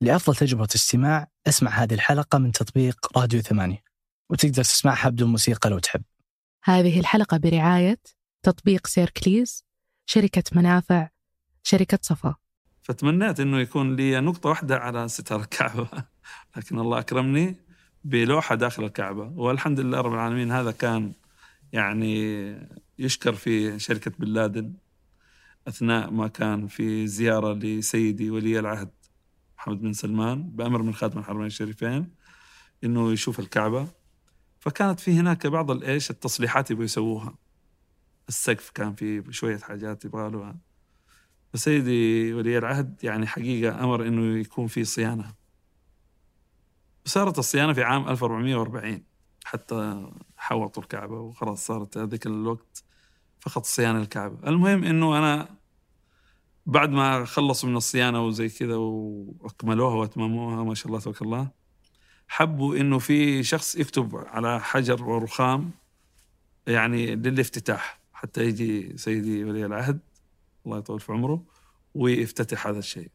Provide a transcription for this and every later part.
لأفضل تجربة استماع أسمع هذه الحلقة من تطبيق راديو ثمانية وتقدر تسمعها بدون موسيقى لو تحب. هذه الحلقة برعاية تطبيق Circlys شركة منافع شركة صفا. فتمنيت إنه يكون لي نقطة واحدة على ستار الكعبة لكن الله أكرمني بلوحة داخل الكعبة. والحمد لله رب العالمين هذا كان يعني يشكر في شركة بن لادن أثناء ما كان في زيارة لسيدي ولي العهد. محمد بن سلمان بأمر من خادم الحرمين الشريفين إنه يشوف الكعبة. فكانت في هناك بعض الإيش التصليحات يبغوا يسووها. السقف كان فيه شوية حاجات يبغى له فسيدي ولي العهد يعني حقيقة أمر إنه يكون في صيانة. وصارت الصيانة في عام 1440 حتى حوطوا الكعبة وخلاص صارت هذيك الوقت فقط صيانة الكعبة. المهم إنه أنا بعد ما خلصوا من الصيانة وزي كذا وأكملوها وأتمموها ما شاء الله تبارك الله حبوا إنه في شخص يكتب على حجر ورخام يعني للافتتاح حتى يجي سيدي ولي العهد الله يطول في عمره ويفتتح هذا الشيء.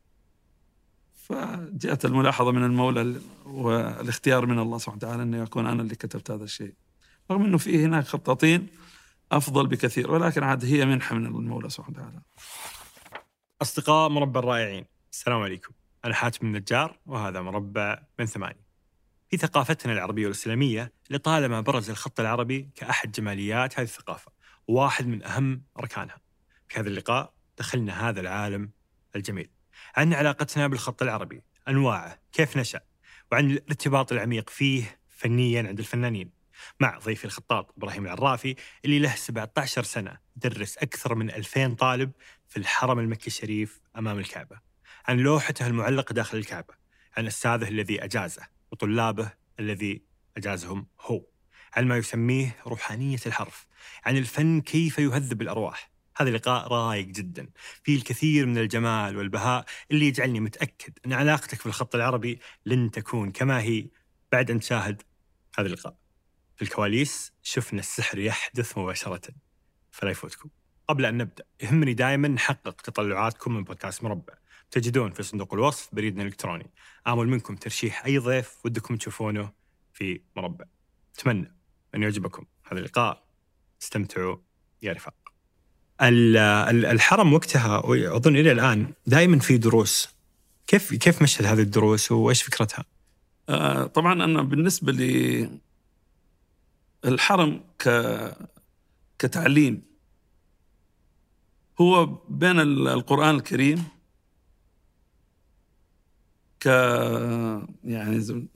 فجاءت الملاحظة من المولى والاختيار من الله سبحانه وتعالى أنه يكون أنا اللي كتبت هذا الشيء. رغم أنه في هناك خطاطين أفضل بكثير ولكن عاد هي منحة من المولى سبحانه وتعالى. أصدقاء مربع الرائعين السلام عليكم. أنا حاتم النجار وهذا مربع من ثمانية. في ثقافتنا العربية والإسلامية لطالما برز الخط العربي كأحد جماليات هذه الثقافة وواحد من أهم أركانها. في هذا اللقاء دخلنا هذا العالم الجميل. عن علاقتنا بالخط العربي أنواعه كيف نشأ وعن الارتباط العميق فيه فنيا عند الفنانين. مع ضيفي الخطاط إبراهيم العرافي اللي له 17 سنة درس أكثر من 2000 طالب في الحرم المكي الشريف أمام الكعبة. عن لوحته المعلقة داخل الكعبة، عن أستاذه الذي أجازه وطلابه الذي أجازهم هو. عن ما يسميه روحانية الحرف، عن الفن كيف يهذب الأرواح. هذا اللقاء رايق جدا فيه الكثير من الجمال والبهاء اللي يجعلني متأكد أن علاقتك بالخط العربي لن تكون كما هي بعد أن تشاهد هذا اللقاء في الكواليس شفنا السحر يحدث مباشرة فلا يفوتكم قبل أن نبدأ يهمني دائما نحقق تطلعاتكم من بودكاست مربع. تجدون في صندوق الوصف بريدنا الإلكتروني. آمل منكم ترشيح أي ضيف ودكم تشوفونه في مربع. أتمنى أن يعجبكم هذا اللقاء. استمتعوا يا رفاق. الحرم وقتها أظن إلى الآن دائما في دروس. كيف كيف مشت هذه الدروس وإيش فكرتها؟ آه طبعا أنا بالنسبة لي الحرم ك كتعليم هو بين القرآن الكريم ك يعني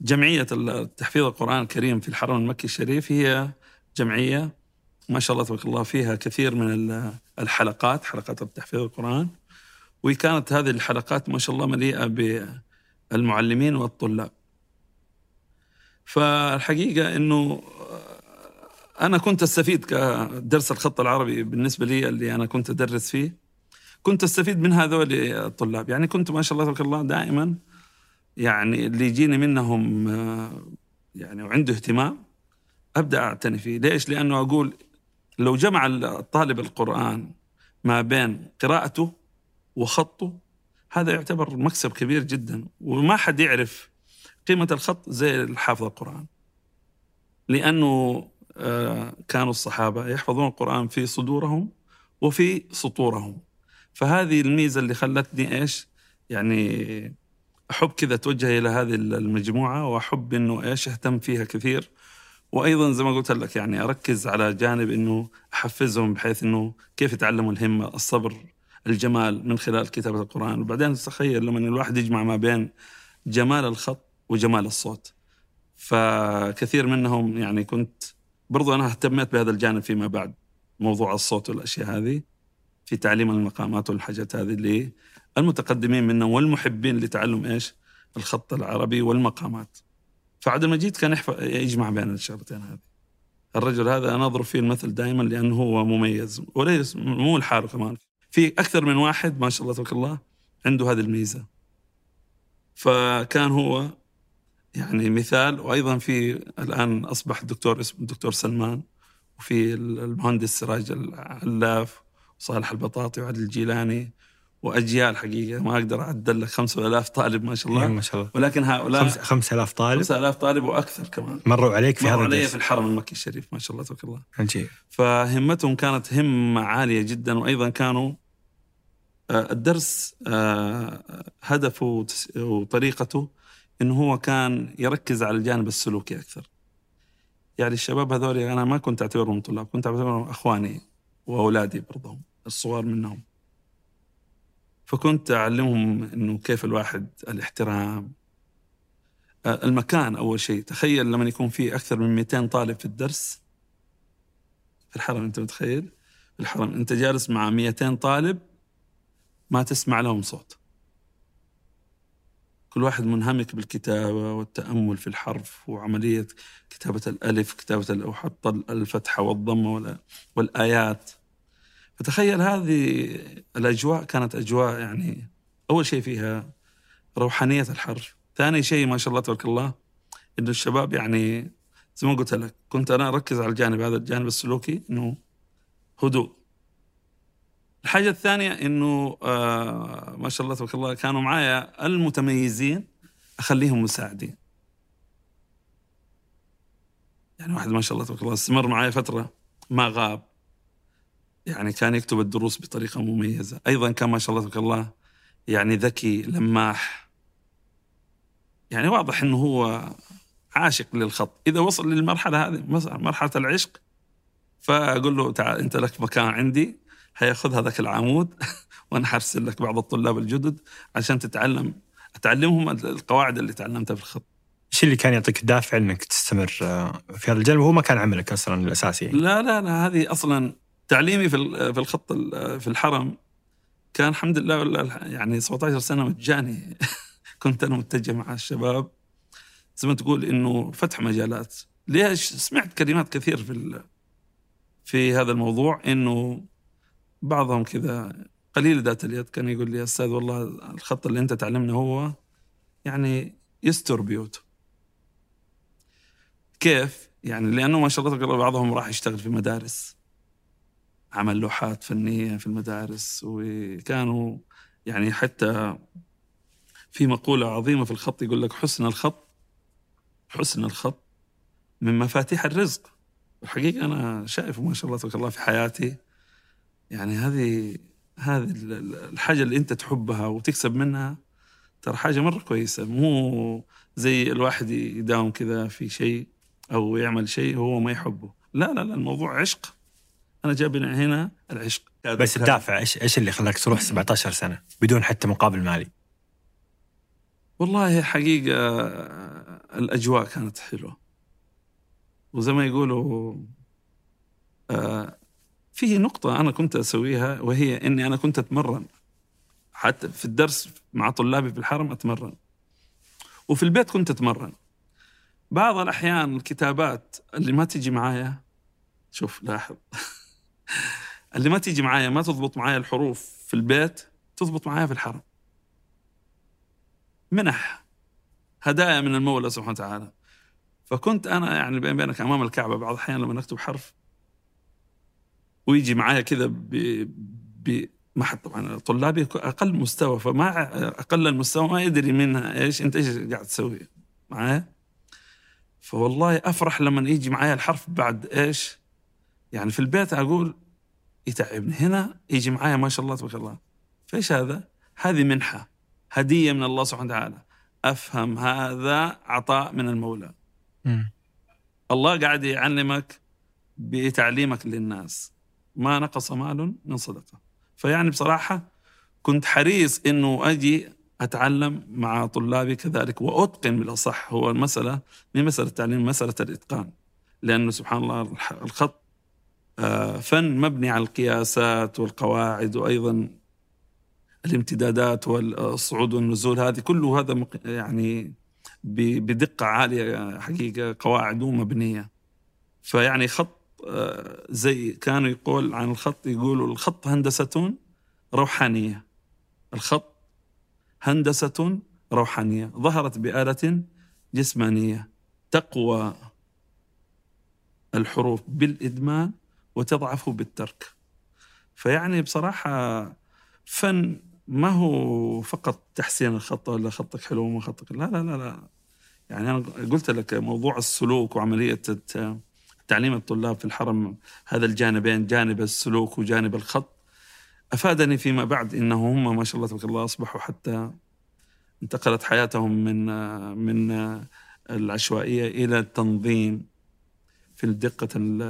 جمعية تحفيظ القرآن الكريم في الحرم المكي الشريف هي جمعية ما شاء الله تبارك الله فيها كثير من الحلقات حلقات تحفيظ القرآن. وكانت هذه الحلقات ما شاء الله مليئة بالمعلمين والطلاب. فالحقيقة أنه أنا كنت أستفيد كدرس الخط العربي بالنسبة لي اللي أنا كنت أدرس فيه. كنت أستفيد من هذول الطلاب. يعني كنت ما شاء الله تبارك الله دائما يعني اللي يجيني منهم يعني وعنده اهتمام أبدأ أعتني فيه. ليش؟ لأنه أقول لو جمع الطالب القرآن ما بين قراءته وخطه هذا يعتبر مكسب كبير جدا. وما حد يعرف قيمة الخط زي الحافظ القرآن. لأنه آه، كانوا الصحابة يحفظون القرآن في صدورهم وفي سطورهم. فهذه الميزة اللي خلتني إيش؟ يعني أحب كذا أتوجه إلى هذه المجموعة وأحب إنه إيش؟ أهتم فيها كثير. وأيضا زي ما قلت لك يعني أركز على جانب إنه أحفزهم بحيث إنه كيف يتعلموا الهمة، الصبر، الجمال من خلال كتابة القرآن، وبعدين تخيل لما الواحد يجمع ما بين جمال الخط وجمال الصوت. فكثير منهم يعني كنت برضو أنا اهتميت بهذا الجانب فيما بعد موضوع الصوت والأشياء هذه في تعليم المقامات والحاجات هذه اللي المتقدمين منهم والمحبين لتعلم إيش؟ الخط العربي والمقامات. فعبد المجيد كان يجمع بين الشغلتين هذه الرجل هذا أنا أضرب فيه المثل دائما لأنه هو مميز وليس مو لحاله كمان في أكثر من واحد ما شاء الله تبارك الله عنده هذه الميزة فكان هو يعني مثال وأيضا في الآن أصبح الدكتور اسمه الدكتور سلمان وفي المهندس سراج العلاف وصالح البطاطي وعدل الجيلاني وأجيال حقيقة. ما أقدر أعدل لك 5000 طالب ما شاء الله. ما شاء الله. ولكن هؤلاء خمس 5000 طالب؟ 5000 طالب وأكثر كمان. مروا عليك في مروا هذا علي في الحرم المكي الشريف ما شاء الله تبارك الله. عجيب. فهمتهم كانت همة عالية جدا وأيضا كانوا آه، الدرس آه، هدفه وطريقته انه هو كان يركز على الجانب السلوكي أكثر. يعني الشباب هذول أنا ما كنت أعتبرهم طلاب، كنت أعتبرهم أخواني وأولادي برضهم الصغار منهم. فكنت أعلمهم إنه كيف الواحد الاحترام آه، المكان أول شيء، تخيل لما يكون في أكثر من 200 طالب في الدرس في الحرم أنت متخيل؟ في الحرم أنت جالس مع 200 طالب ما تسمع لهم صوت. كل واحد منهمك بالكتابة والتأمل في الحرف وعملية كتابة الألف كتابة أو حط الفتحة والضمة وال- والآيات. فتخيل هذه الأجواء كانت أجواء يعني أول شيء فيها روحانية الحرف. ثاني شيء ما شاء الله تبارك الله إنه الشباب يعني زي ما قلت لك كنت أنا أركز على الجانب هذا الجانب السلوكي إنه هدوء. الحاجة الثانية إنه آه ما شاء الله تبارك الله كانوا معايا المتميزين أخليهم مساعدين. يعني واحد ما شاء الله تبارك الله استمر معايا فترة ما غاب. يعني كان يكتب الدروس بطريقة مميزة. أيضا كان ما شاء الله تبارك الله يعني ذكي لماح. يعني واضح إنه هو عاشق للخط. إذا وصل للمرحلة هذه مرحلة العشق فأقول له تعال أنت لك مكان عندي. هياخذ هذاك العمود وأنا حرسل لك بعض الطلاب الجدد عشان تتعلم. أتعلمهم القواعد اللي تعلمتها في الخط. إيش اللي كان يعطيك دافع إنك تستمر آه، في هذا الجانب؟ وهو ما كان عملك أصلا الأساسي. يعني. لا لا لا هذه أصلا تعليمي في في الخط ال- في الحرم. كان الحمد لله يعني 17 سنة مجاني. كنت أنا متجه مع الشباب. زي ما تقول إنه فتح مجالات. ليش؟ سمعت كلمات كثير في في هذا الموضوع إنه بعضهم كذا قليل ذات اليد كان يقول لي أستاذ والله الخط اللي أنت تعلمنا هو يعني يستر بيوت كيف؟ يعني لأنه ما شاء الله بعضهم راح يشتغل في مدارس عمل لوحات فنية في المدارس وكانوا يعني حتى في مقولة عظيمة في الخط يقول لك حسن الخط حسن الخط من مفاتيح الرزق. الحقيقة أنا شايفه ما شاء الله تبارك الله في حياتي. يعني هذه هذه ال- ال- الحاجة اللي أنت تحبها وتكسب منها ترى حاجة مرة كويسة. مو زي الواحد يداوم كذا في شيء أو يعمل شيء هو ما يحبه. لا لا لا الموضوع عشق. أنا جابني هنا العشق. بس الدافع إيش إيش اللي خلاك تروح 17 سنة بدون حتى مقابل مالي؟ والله حقيقة الأجواء كانت حلوة. وزي ما يقولوا آه، في نقطة أنا كنت أسويها وهي إني أنا كنت أتمرن. حتى في الدرس مع طلابي في الحرم أتمرن. وفي البيت كنت أتمرن. بعض الأحيان الكتابات اللي ما تيجي معايا شوف لاحظ. اللي ما تيجي معايا ما تضبط معايا الحروف في البيت تضبط معايا في الحرم. منح هدايا من المولى سبحانه وتعالى. فكنت أنا يعني بين بينك أمام الكعبة بعض الأحيان لما نكتب حرف ويجي معايا كذا ب... ب... ما حد طبعا طلابي أقل مستوى فما أقل المستوى ما يدري منها إيش أنت إيش قاعد تسوي معايا فوالله أفرح لما يجي معايا الحرف بعد إيش؟ يعني في البيت أقول يتعبني هنا يجي معايا ما شاء الله تبارك الله. فإيش هذا؟ هذه منحة هدية من الله سبحانه وتعالى. أفهم هذا عطاء من المولى. الله قاعد يعلمك بتعليمك للناس. ما نقص مال من صدقة. فيعني بصراحة كنت حريص إنه أجي أتعلم مع طلابي كذلك وأتقن بالأصح هو المسألة من مسألة التعليم مسألة الإتقان. لأنه سبحان الله الخط آه، فن مبني على القياسات والقواعد وأيضا الامتدادات والصعود والنزول هذه كله هذا يعني بدقة عالية حقيقة قواعده مبنية فيعني خط زي كانوا يقول عن الخط يقولوا الخط هندسة روحانية. الخط هندسة روحانية. ظهرت بآلة جسمانية تقوى الحروف بالإدمان وتضعف بالترك. فيعني بصراحة فن ما هو فقط تحسين الخط ولا خطك حلو وما خطك لا لا لا لا. يعني أنا قلت لك موضوع السلوك وعملية الت- تعليم الطلاب في الحرم هذا الجانبين جانب السلوك وجانب الخط. أفادني فيما بعد إنه هم ما شاء الله تبارك الله أصبحوا حتى انتقلت حياتهم من من العشوائية إلى التنظيم في ال-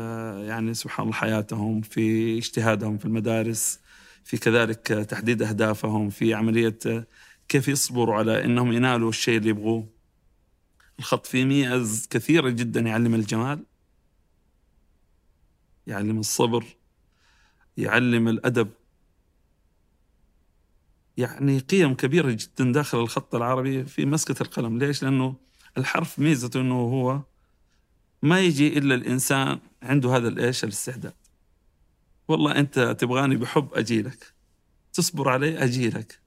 يعني سبحان الله حياتهم في اجتهادهم في المدارس في كذلك تحديد أهدافهم في عملية كيف يصبروا على أنهم ينالوا الشيء اللي يبغوه. الخط فيه ميز كثيرة جدا يعلم الجمال. يعلم الصبر يعلم الأدب. يعني قيم كبيرة جدا داخل الخط العربي في مسكة القلم. ليش؟ لأنه الحرف ميزته أنه هو ما يجي إلا الإنسان عنده هذا الإيش؟ الاستعداد. والله أنت تبغاني بحب أجي لك. تصبر علي أجي لك.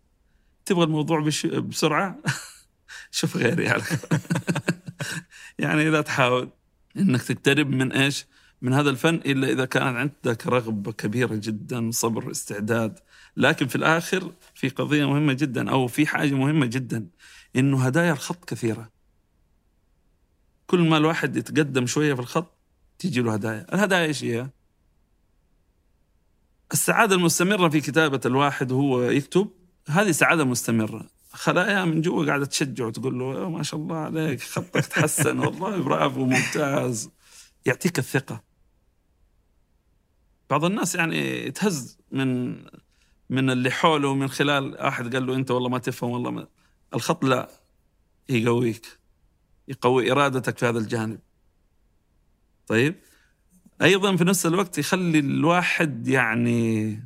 تبغى الموضوع بش... بسرعة؟ شوف غيري يعني لا تحاول. إنك تقترب من إيش؟ من هذا الفن إلا إذا كان عندك رغبة كبيرة جدا صبر استعداد. لكن في الآخر في قضية مهمة جدا أو في حاجة مهمة جدا إنه هدايا الخط كثيرة. كل ما الواحد يتقدم شوية في الخط تيجي له هدايا، الهدايا إيش هي؟ السعادة المستمرة في كتابة الواحد وهو يكتب. هذه سعادة مستمرة، خلايا من جوا قاعدة تشجع وتقول له "يا ما شاء الله عليك خطك تحسن والله برافو ممتاز. يعطيك الثقة. بعض الناس يعني يتهز من من اللي حوله من خلال أحد قال له أنت والله ما تفهم والله ما الخط لا يقويك يقوي إرادتك في هذا الجانب. طيب أيضا في نفس الوقت يخلي الواحد يعني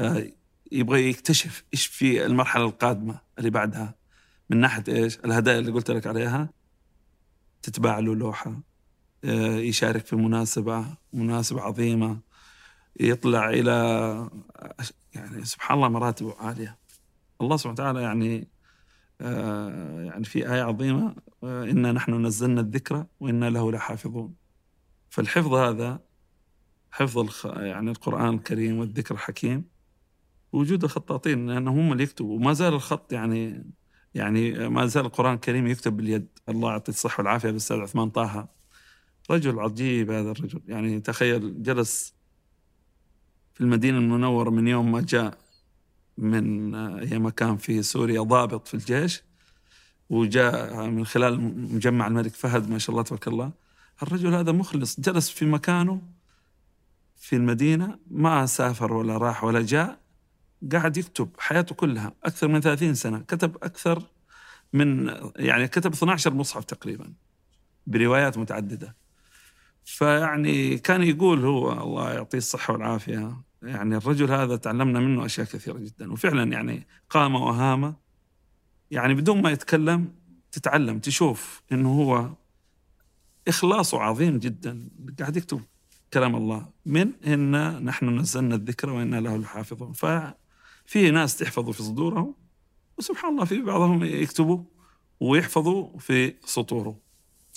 آه، يبغى يكتشف إيش في المرحلة القادمة اللي بعدها من ناحية إيش؟ الهدايا اللي قلت لك عليها تتباع له لوحة آه، يشارك في مناسبة مناسبة عظيمة يطلع إلى يعني سبحان الله مراتب عالية. الله سبحانه وتعالى يعني آه، يعني في آية عظيمة آه، إنا نحن نزلنا الذكر وإنا له لحافظون. فالحفظ هذا حفظ. يعني القرآن الكريم والذكر الحكيم وجود الخطاطين لأنهم هم اللي يكتبوا. وما زال الخط يعني يعني ما زال القرآن الكريم يكتب باليد. الله يعطيه الصحة والعافية بالأستاذ عثمان طه. رجل عجيب هذا الرجل. يعني تخيل جلس في المدينة المنورة من يوم ما جاء من أيام كان في سوريا ضابط في الجيش وجاء من خلال مجمع الملك فهد ما شاء الله تبارك الله. الرجل هذا مخلص جلس في مكانه في المدينة ما سافر ولا راح ولا جاء قاعد يكتب حياته كلها أكثر من 30 سنة. كتب أكثر من يعني كتب 12 مصحف تقريبا بروايات متعددة. فيعني كان يقول هو الله يعطيه الصحة والعافية. يعني الرجل هذا تعلمنا منه أشياء كثيرة جدا وفعلا يعني قام وهام. يعني بدون ما يتكلم تتعلم تشوف إنه هو اخلاصه عظيم جدا. قاعد يكتب كلام الله من إنا نحن نزلنا الذكر وإنا له لحافظون. ففي ناس تحفظوا في صدورهم وسبحان الله في بعضهم يكتبوا ويحفظوا في سطوره.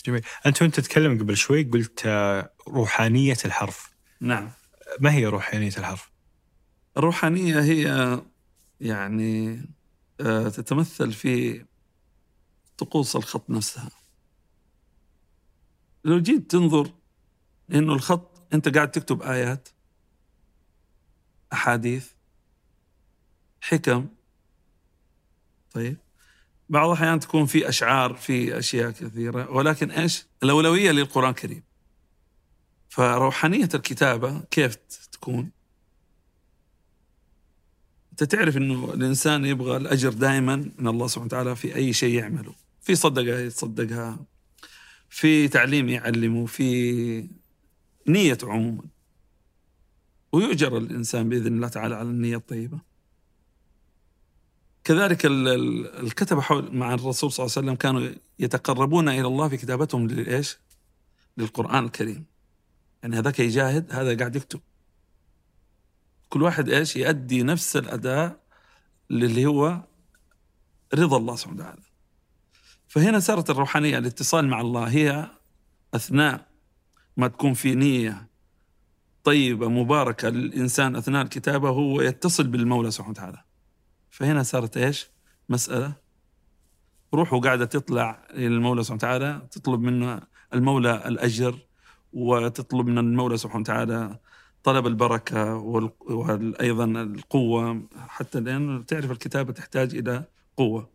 جميل. أنت وأنت تتكلم قبل شوي قلت آه، روحانية الحرف. نعم. ما هي روحانية الحرف؟ الروحانية هي يعني آه، تتمثل في طقوس الخط نفسها. لو جيت تنظر إنه الخط أنت قاعد تكتب آيات أحاديث حكم طيب؟ بعض الأحيان تكون في أشعار في أشياء كثيرة ولكن إيش؟ الأولوية للقرآن الكريم. فروحانية الكتابة كيف تكون؟ أنت تعرف إنه الإنسان يبغى الأجر دائما من الله سبحانه وتعالى في أي شيء يعمله، في صدقة يتصدقها، في تعليم يعلمه، في نية عموما. ويؤجر الإنسان بإذن الله تعالى على النية الطيبة. كذلك ال- ال- الكتبة حول مع الرسول صلى الله عليه وسلم كانوا يتقربون إلى الله في كتابتهم لإيش؟ للقرآن الكريم. يعني هذاك يجاهد هذا قاعد يكتب. كل واحد إيش؟ يؤدي نفس الأداء اللي هو رضا الله سبحانه وتعالى. فهنا صارت الروحانية الاتصال مع الله هي أثناء ما تكون في نية طيبة مباركة للإنسان أثناء الكتابة هو يتصل بالمولى سبحانه وتعالى. فهنا صارت إيش؟ مسألة روح وقاعده تطلع للمولى سبحانه وتعالى تطلب منه المولى الأجر وتطلب من المولى سبحانه وتعالى طلب البركة وأيضا القوة حتى لأن تعرف الكتابة تحتاج إلى قوة.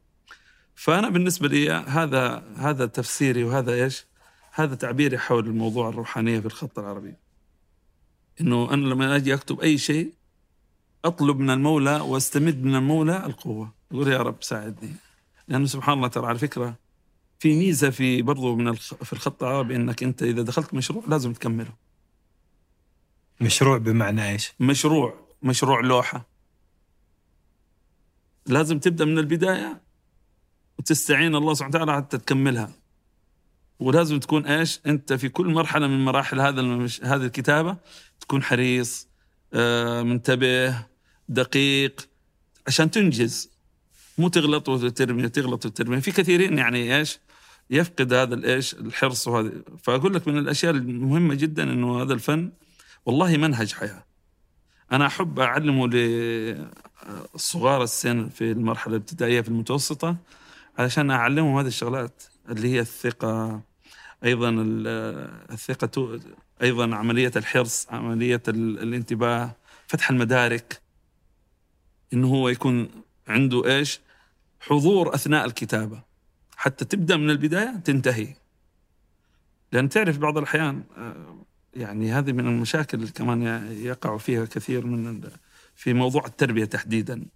فأنا بالنسبة لي هذا هذا تفسيري وهذا إيش؟ هذا تعبيري حول الموضوع الروحانية في الخط العربي. إنه أنا لما أجي أكتب أي شيء أطلب من المولى واستمد من المولى القوة، أقول يا رب ساعدني. لأنه سبحان الله ترى على فكرة في ميزة في برضو من الخ... في الخط العربي انك أنت إذا دخلت مشروع لازم تكمله. مشروع بمعنى إيش؟ مشروع مشروع لوحة. لازم تبدأ من البداية وتستعين الله سبحانه وتعالى حتى تكملها. ولازم تكون إيش؟ أنت في كل مرحلة من مراحل هذا المش... هذه الكتابة تكون حريص آه، منتبه دقيق عشان تنجز. مو تغلط وترمي تغلط وترمي. في كثيرين يعني إيش؟ يفقد هذا الايش الحرص وهذا فأقول لك من الأشياء المهمة جدا إنه هذا الفن والله منهج حياة. أنا أحب أعلمه للصغار السن في المرحلة الابتدائية في المتوسطة علشان أعلمهم هذه الشغلات اللي هي الثقة أيضا الثقة أيضا عملية الحرص عملية الانتباه فتح المدارك. إنه هو يكون عنده إيش؟ حضور أثناء الكتابة. حتى تبدأ من البداية تنتهي. لأن تعرف بعض الأحيان آه، يعني هذه من المشاكل اللي كمان يقع فيها كثير من في موضوع التربية تحديدا.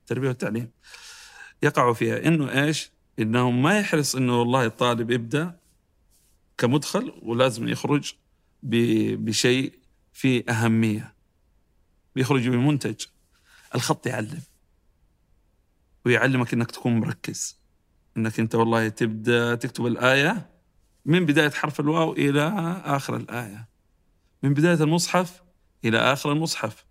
التربية والتعليم. يقع فيها إنه إيش؟ إنه ما يحرص إنه والله الطالب يبدأ كمدخل ولازم يخرج بشيء فيه أهمية. بيخرج بمنتج. الخط يعلم. ويعلمك إنك تكون مركز. إنك أنت والله تبدأ تكتب الآية من بداية حرف الواو إلى آخر الآية. من بداية المصحف إلى آخر المصحف.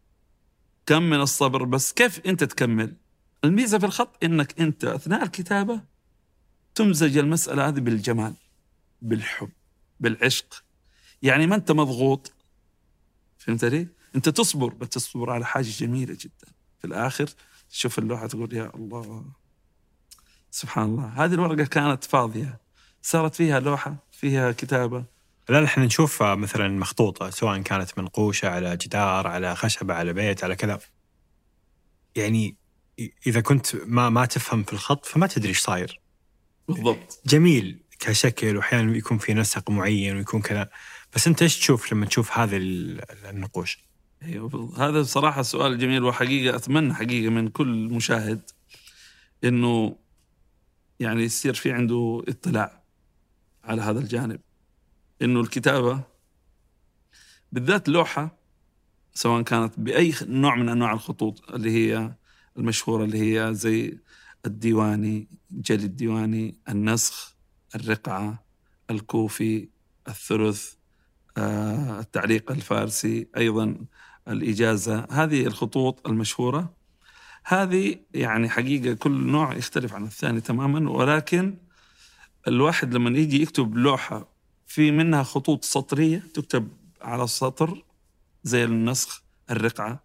كم من الصبر بس كيف أنت تكمل؟ الميزة في الخط إنك أنت أثناء الكتابة تمزج المسألة هذه بالجمال بالحب بالعشق. يعني ما أنت مضغوط. فهمت علي؟ أنت تصبر بس تصبر على حاجة جميلة جدا. في الآخر تشوف اللوحة تقول يا الله سبحان الله. هذه الورقة كانت فاضية. صارت فيها لوحة فيها كتابة. لا إحنا نشوف مثلا مخطوطة سواء كانت منقوشه على جدار على خشبة على بيت على كذا. يعني إذا كنت ما ما تفهم في الخط فما تدري إيش صاير. بالضبط. جميل كشكل واحيانا يكون في نسق معين ويكون كذا. بس أنت إيش تشوف لما تشوف هذه النقوش؟ أيوه هذا بصراحة سؤال جميل وحقيقة أتمنى حقيقة من كل مشاهد إنه يعني يصير في عنده اطلاع على هذا الجانب. إنه الكتابة بالذات لوحة سواء كانت بأي نوع من أنواع الخطوط اللي هي المشهورة اللي هي زي الديواني جلي الديواني النسخ الرقعة الكوفي الثلث آه، التعليق الفارسي أيضا الإجازة. هذه الخطوط المشهورة. هذه يعني حقيقة كل نوع يختلف عن الثاني تماما ولكن الواحد لما يجي يكتب لوحة في منها خطوط سطرية تكتب على السطر زي النسخ الرقعة.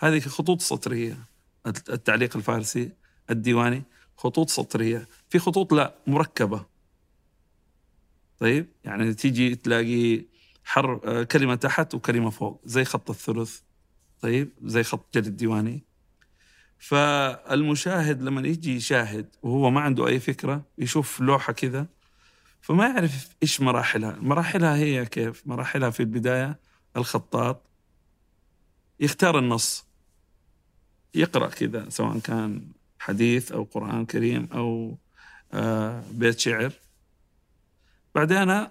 هذه خطوط سطرية. التعليق الفارسي الديواني خطوط سطرية. في خطوط لا مركبة. طيب؟ يعني تيجي تلاقي حر آه، كلمة تحت وكلمة فوق زي خط الثلث. طيب زي خط جلد الديواني. فالمشاهد لما يجي يشاهد وهو ما عنده أي فكرة يشوف لوحة كذا فما يعرف إيش مراحلها. مراحلها هي كيف؟ مراحلها في البداية الخطاط. يختار النص. يقرأ كذا سواء كان حديث أو قرآن كريم أو آه، بيت شعر. بعدين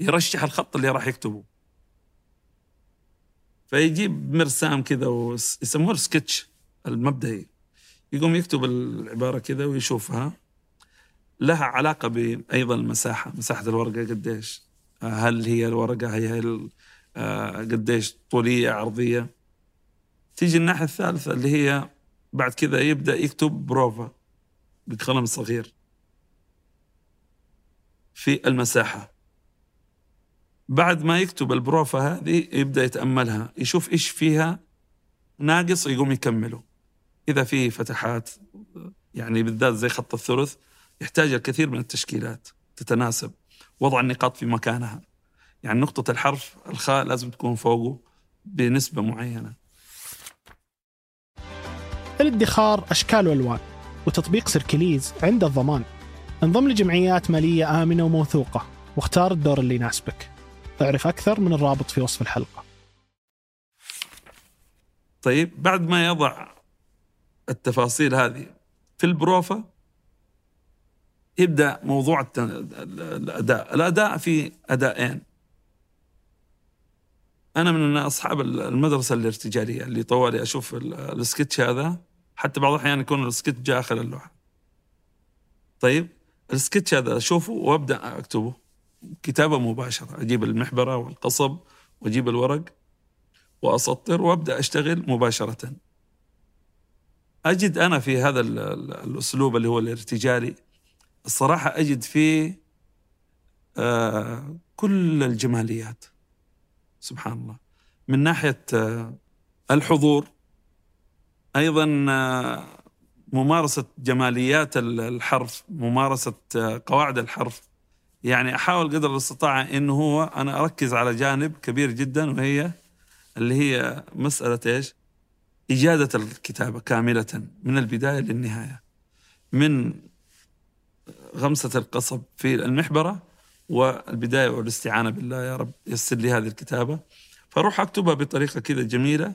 يرشح الخط اللي راح يكتبه. فيجيب مرسام كذا ويسموه سكتش المبدئي. يقوم يكتب العبارة كذا ويشوفها. لها علاقة بأيضا المساحة مساحة الورقة قديش هل هي الورقة هي آه، قديش طولية عرضية. تيجي الناحية الثالثة اللي هي بعد كذا يبدأ يكتب بروفا بقلم صغير. في المساحة. بعد ما يكتب البروفة هذه يبدأ يتأملها يشوف إيش فيها ناقص يقوم يكمله. إذا في فتحات يعني بالذات زي خط الثلث يحتاج الكثير من التشكيلات تتناسب وضع النقاط في مكانها. يعني نقطة الحرف الخاء لازم تكون فوقه بنسبة معينة. الادخار أشكال وألوان وتطبيق Circlys عند الضمان. انضم لجمعيات مالية آمنة وموثوقة واختار الدور اللي يناسبك. اعرف أكثر من الرابط في وصف الحلقة طيب بعد ما يضع التفاصيل هذه في البروفا يبدأ موضوع الأداء، الأداء في أدائين. أنا من أصحاب المدرسة الارتجالية اللي طوالي أشوف ال- السكتش هذا حتى بعض الأحيان يكون السكتش جاء آخر اللوحة. طيب السكتش هذا أشوفه وأبدأ أكتبه كتابة مباشرة، أجيب المحبرة والقصب وأجيب الورق وأسطر وأبدأ أشتغل مباشرة. أجد أنا في هذا ال- ال- الأسلوب اللي هو الارتجالي الصراحة أجد فيه آه كل الجماليات. سبحان الله. من ناحية آه الحضور أيضا آه ممارسة جماليات ال- الحرف ممارسة آه قواعد الحرف يعني أحاول قدر الاستطاعة إنه هو أنا أركز على جانب كبير جدا وهي اللي هي مسألة إيش؟ إجادة الكتابة كاملة من البداية للنهاية من غمسة القصب في المحبرة والبداية والاستعانة بالله يا رب يسر لي هذه الكتابة فأروح أكتبها بطريقة كذا جميلة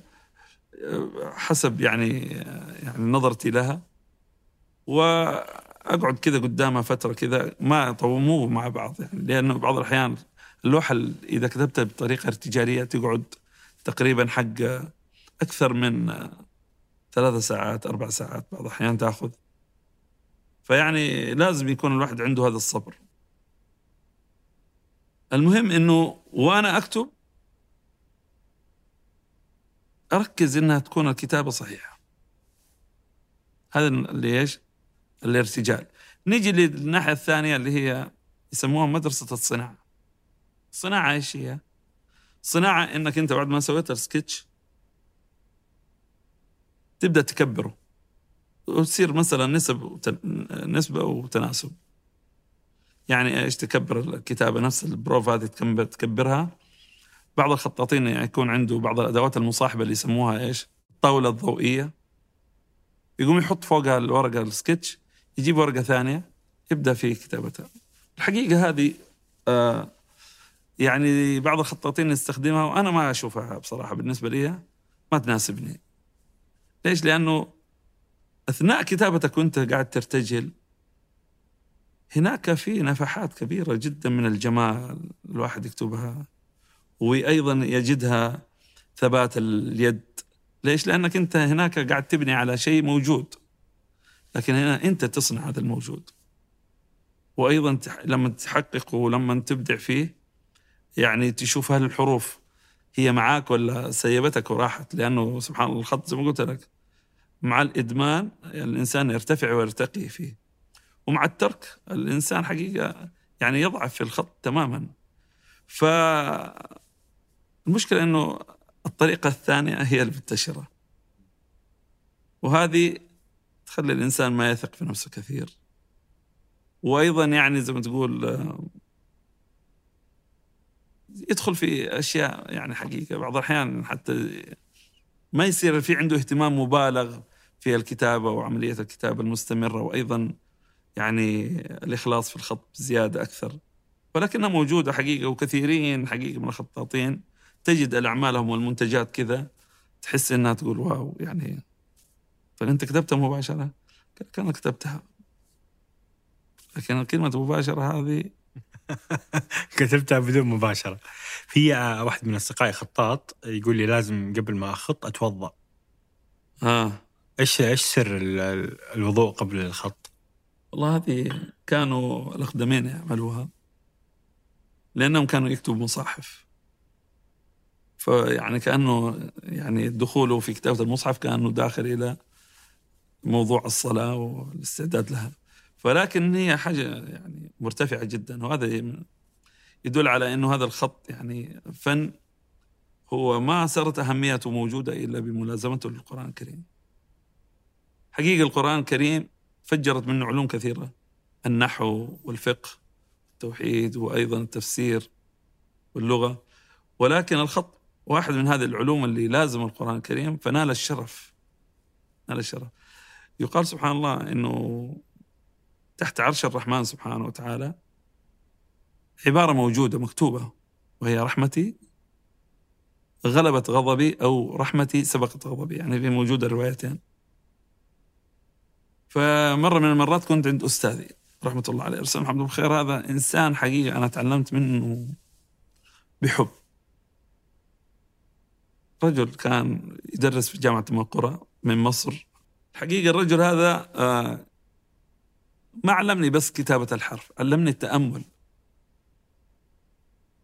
أه، حسب يعني يعني نظرتي لها وأقعد كذا قدامها فترة كذا ما مو مع بعض يعني لأنه بعض الأحيان اللوحة إذا كتبتها بطريقة ارتجالية تقعد تقريبا حق أكثر من ثلاثة ساعات أربع ساعات بعض الأحيان تأخذ. فيعني لازم يكون الواحد عنده هذا الصبر. المهم أنه وأنا أكتب أركز أنها تكون الكتابة صحيحة. هذا اللي إيش الارتجال. نيجي للناحية الثانية اللي هي يسموها مدرسة الصناعة. الصناعة إيش هي؟ صناعة إنك أنت بعد ما سويت السكتش تبدأ تكبره. وتصير مثلا نسب وتن... نسبة وتناسب. يعني إيش؟ تكبر الكتابة نفس البروف هذه تكبر تكبرها. بعض الخطاطين يكون عنده بعض الأدوات المصاحبة اللي يسموها إيش؟ الطاولة الضوئية. يقوم يحط فوقها الورقة السكتش. يجيب ورقة ثانية يبدأ في كتابتها الحقيقة هذه آه يعني بعض الخطاطين يستخدمها وأنا ما أشوفها بصراحة بالنسبة لي ما تناسبني ليش؟ لأنه أثناء كتابتك وأنت قاعد ترتجل هناك في نفحات كبيرة جدا من الجمال الواحد يكتبها وأيضا يجدها ثبات اليد ليش؟ لأنك أنت هناك قاعد تبني على شيء موجود لكن هنا أنت تصنع هذا الموجود. وأيضا لما تحقق ولما تبدع فيه يعني تشوف هل الحروف هي معاك ولا سيبتك وراحت لأنه سبحان الله الخط زي ما قلت لك مع الإدمان الإنسان يرتفع ويرتقي فيه. ومع الترك الإنسان حقيقة يعني يضعف في الخط تماما. ف المشكلة إنه الطريقة الثانية هي المنتشرة. وهذه تخلي الإنسان ما يثق في نفسه كثير. وأيضا يعني زي ما تقول يدخل في أشياء يعني حقيقة. بعض الأحيان حتى ما يصير في عنده اهتمام مبالغ في الكتابة وعملية الكتابة المستمرة وأيضا يعني الإخلاص في الخط بزياده أكثر. ولكنها موجوده حقيقة وكثيرين حقيقة من الخطاطين. تجد اعمالهم والمنتجات كذا تحس إنها تقول واو يعني فأنت كتبتها مباشرة. قال لك أنا كتبتها. لكن كلمة مباشرة هذه كتبتها بدون مباشرة. في آه، واحد من أصدقائي خطاط يقول لي لازم قبل ما أخط أتوضأ. آه. إيش إيش سر ال- ال- الوضوء قبل الخط؟ والله هذه كانوا الأقدمين يعملوها. لأنهم كانوا يكتبوا مصاحف فيعني كأنه يعني دخوله في كتابة المصحف كأنه داخل إلى موضوع الصلاة والاستعداد لها. فلكن هي حاجة يعني مرتفعة جدا وهذا يدل على أنه هذا الخط يعني فن هو ما صارت أهميته موجودة إلا بملازمته للقرآن الكريم. حقيقة القرآن الكريم فجرت منه علوم كثيرة النحو والفقه التوحيد وأيضا التفسير واللغة. ولكن الخط واحد من هذه العلوم اللي لازم القرآن الكريم فنال الشرف نال الشرف. يقال سبحان الله أنه تحت عرش الرحمن سبحانه وتعالى عبارة موجودة مكتوبة وهي رحمتي غلبت غضبي أو رحمتي سبقت غضبي يعني في موجودة الروايتين فمرة من المرات كنت عند أستاذي رحمة الله عليه أرسل محمد بخير هذا إنسان حقيقة أنا تعلمت منه بحب. رجل كان يدرس في جامعة القرى من مصر. الحقيقة الرجل هذا آه، ما علمني بس كتابة الحرف علمني التأمل.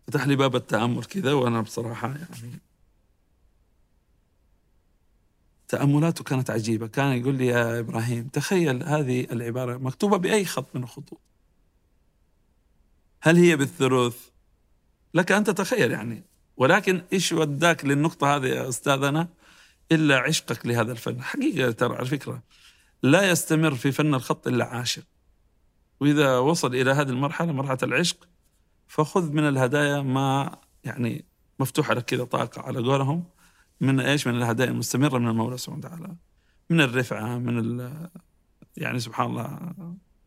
فتح لي باب التأمل كذا وأنا بصراحة يعني تأملاته كانت عجيبة. كان يقول لي يا إبراهيم تخيل هذه العبارة مكتوبة بأي خط من الخطوط. هل هي بالثلث؟ لك أن تتخيل يعني. ولكن إيش وداك للنقطة هذه يا أستاذنا؟ إلا عشقك لهذا الفن. حقيقة ترى على فكرة لا يستمر في فن الخط إلا عاشق. وإذا وصل إلى هذه المرحلة مرحلة العشق فخذ من الهدايا ما يعني مفتوحة لك كذا طاقة على قولهم من إيش؟ من الهدايا المستمرة من المولى سبحانه وتعالى. من الرفعة من ال يعني سبحان الله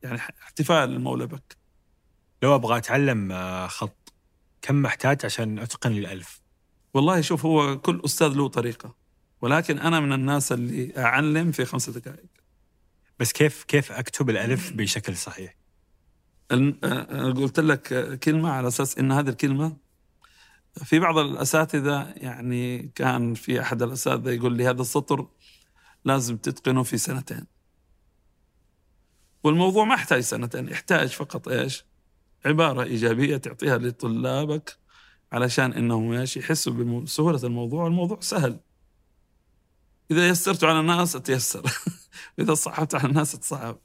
يعني احتفال المولى بك. لو أبغى أتعلم آه، خط كم محتاج عشان أتقن الألف؟ والله شوف هو كل أستاذ له طريقة. ولكن أنا من الناس اللي أعلم في خمسة دقائق. بس كيف كيف أكتب الألف بشكل صحيح؟ قلت لك كلمة على أساس أن هذه الكلمة في بعض الأساتذة يعني كان في أحد الأساتذة يقول لي هذا السطر لازم تتقنه في سنتين. والموضوع ما يحتاج سنتين يحتاج فقط إيش؟ عبارة إيجابية تعطيها لطلابك علشان إنهم إيش؟ يحسوا بسهولة الموضوع الموضوع سهل. إذا يسرت على الناس أتيسر. إذا صعبت على الناس أتصعب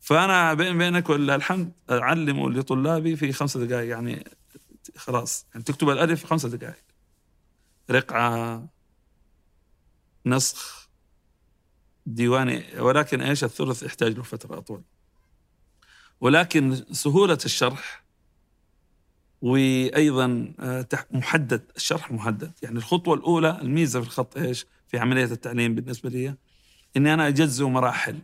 فأنا بين بينك ولله الحمد اعلمه لطلابي في خمسة دقائق يعني خلاص. يعني تكتب الألف في خمسة دقائق رقعة نسخ ديواني. ولكن إيش؟ الثلث يحتاج له فترة أطول. ولكن سهولة الشرح وأيضا آه، محدد. الشرح محدد. يعني الخطوة الأولى الميزة في الخط إيش؟ في عملية التعليم بالنسبة لي. إني أنا اجزئ مراحل.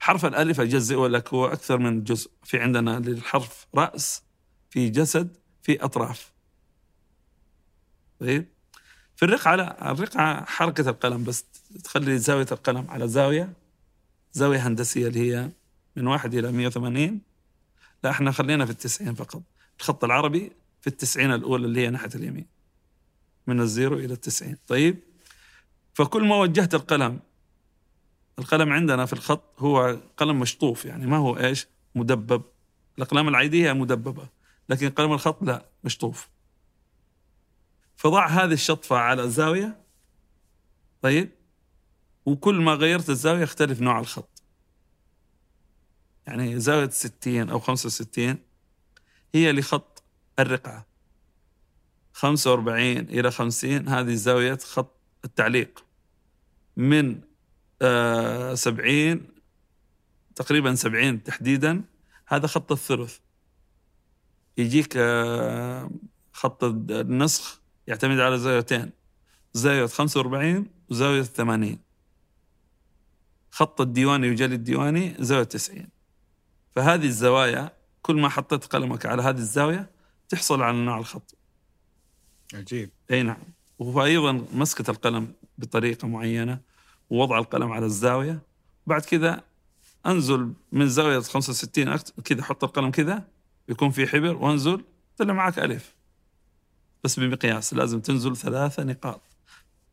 حرف الألف أجزئه لك هو أكثر من جزء. في عندنا للحرف رأس في جسد في أطراف. طيب؟ في الرقعة لا الرقعة حركة القلم بس. تخلي زاوية القلم على زاوية. زاوية هندسية اللي هي من واحد إلى 180 لا إحنا خلينا في التسعين فقط. الخط العربي في التسعين الأولى اللي هي ناحية اليمين. من الزيرو إلى التسعين. طيب؟ فكل ما وجهت القلم القلم عندنا في الخط هو قلم مشطوف يعني ما هو إيش؟ مدبب. الأقلام العادية مدببة لكن قلم الخط لا مشطوف. فضع هذه الشطفة على زاويه طيب؟ وكل ما غيرت الزاوية يختلف نوع الخط. يعني زاوية 60 أو 65 هي لخط الرقعة. 45 إلى 50 هذه زاوية خط التعليق. من آه، سبعين تقريبا سبعين تحديدا هذا خط الثلث. يجيك آه، خط النسخ يعتمد على زاويتين زاوية 45 وزاوية 80 خط الديواني وجلي الديواني زاوية 90 فهذه الزوايا كل ما حطيت قلمك على هذه الزاوية تحصل على نوع الخط. عجيب. أي نعم. وأيضا مسكة القلم بطريقة معينة. ووضع القلم على الزاوية. بعد كذا أنزل من زاوية 65 أكت- كذا حط القلم كذا يكون في حبر وأنزل طلع معك ألف. بس بمقياس لازم تنزل ثلاثة نقاط.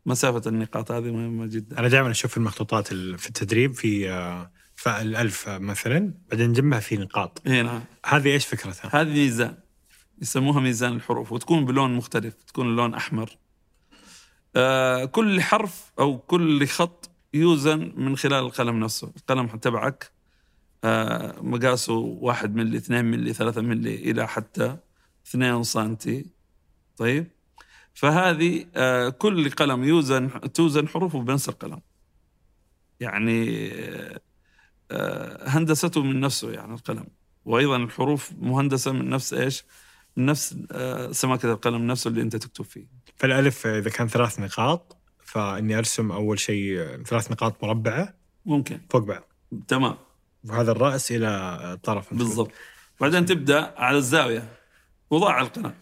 مسافة النقاط هذه مهمة جدا. أنا دائما أشوف المخطوطات ال- في التدريب في آه، فالالف مثلا بعدين نجمعها في نقاط. إي نعم. هذه إيش فكرتها؟ هذه ميزان يسموها ميزان الحروف وتكون بلون مختلف تكون اللون أحمر. آه كل حرف أو كل خط يوزن من خلال القلم نفسه. القلم تبعك آه مقاسه واحد ملي اثنين ملي ثلاثة ملي إلى حتى اثنين سنتي. طيب؟ فهذه آه، كل قلم يوزن توزن حروفه بنفس القلم. يعني آه، آه، هندسته من نفسه يعني القلم. وأيضا الحروف مهندسة من نفس إيش؟ نفس سماكه القلم نفسه اللي أنت تكتب فيه. فالألف إذا كان ثلاث نقاط فإني أرسم أول شيء ثلاث نقاط مربعة ممكن. فوق بعض. تمام. وهذا الرأس إلى طرف بالضبط. بعدين تبدأ على الزاوية. وضع القلم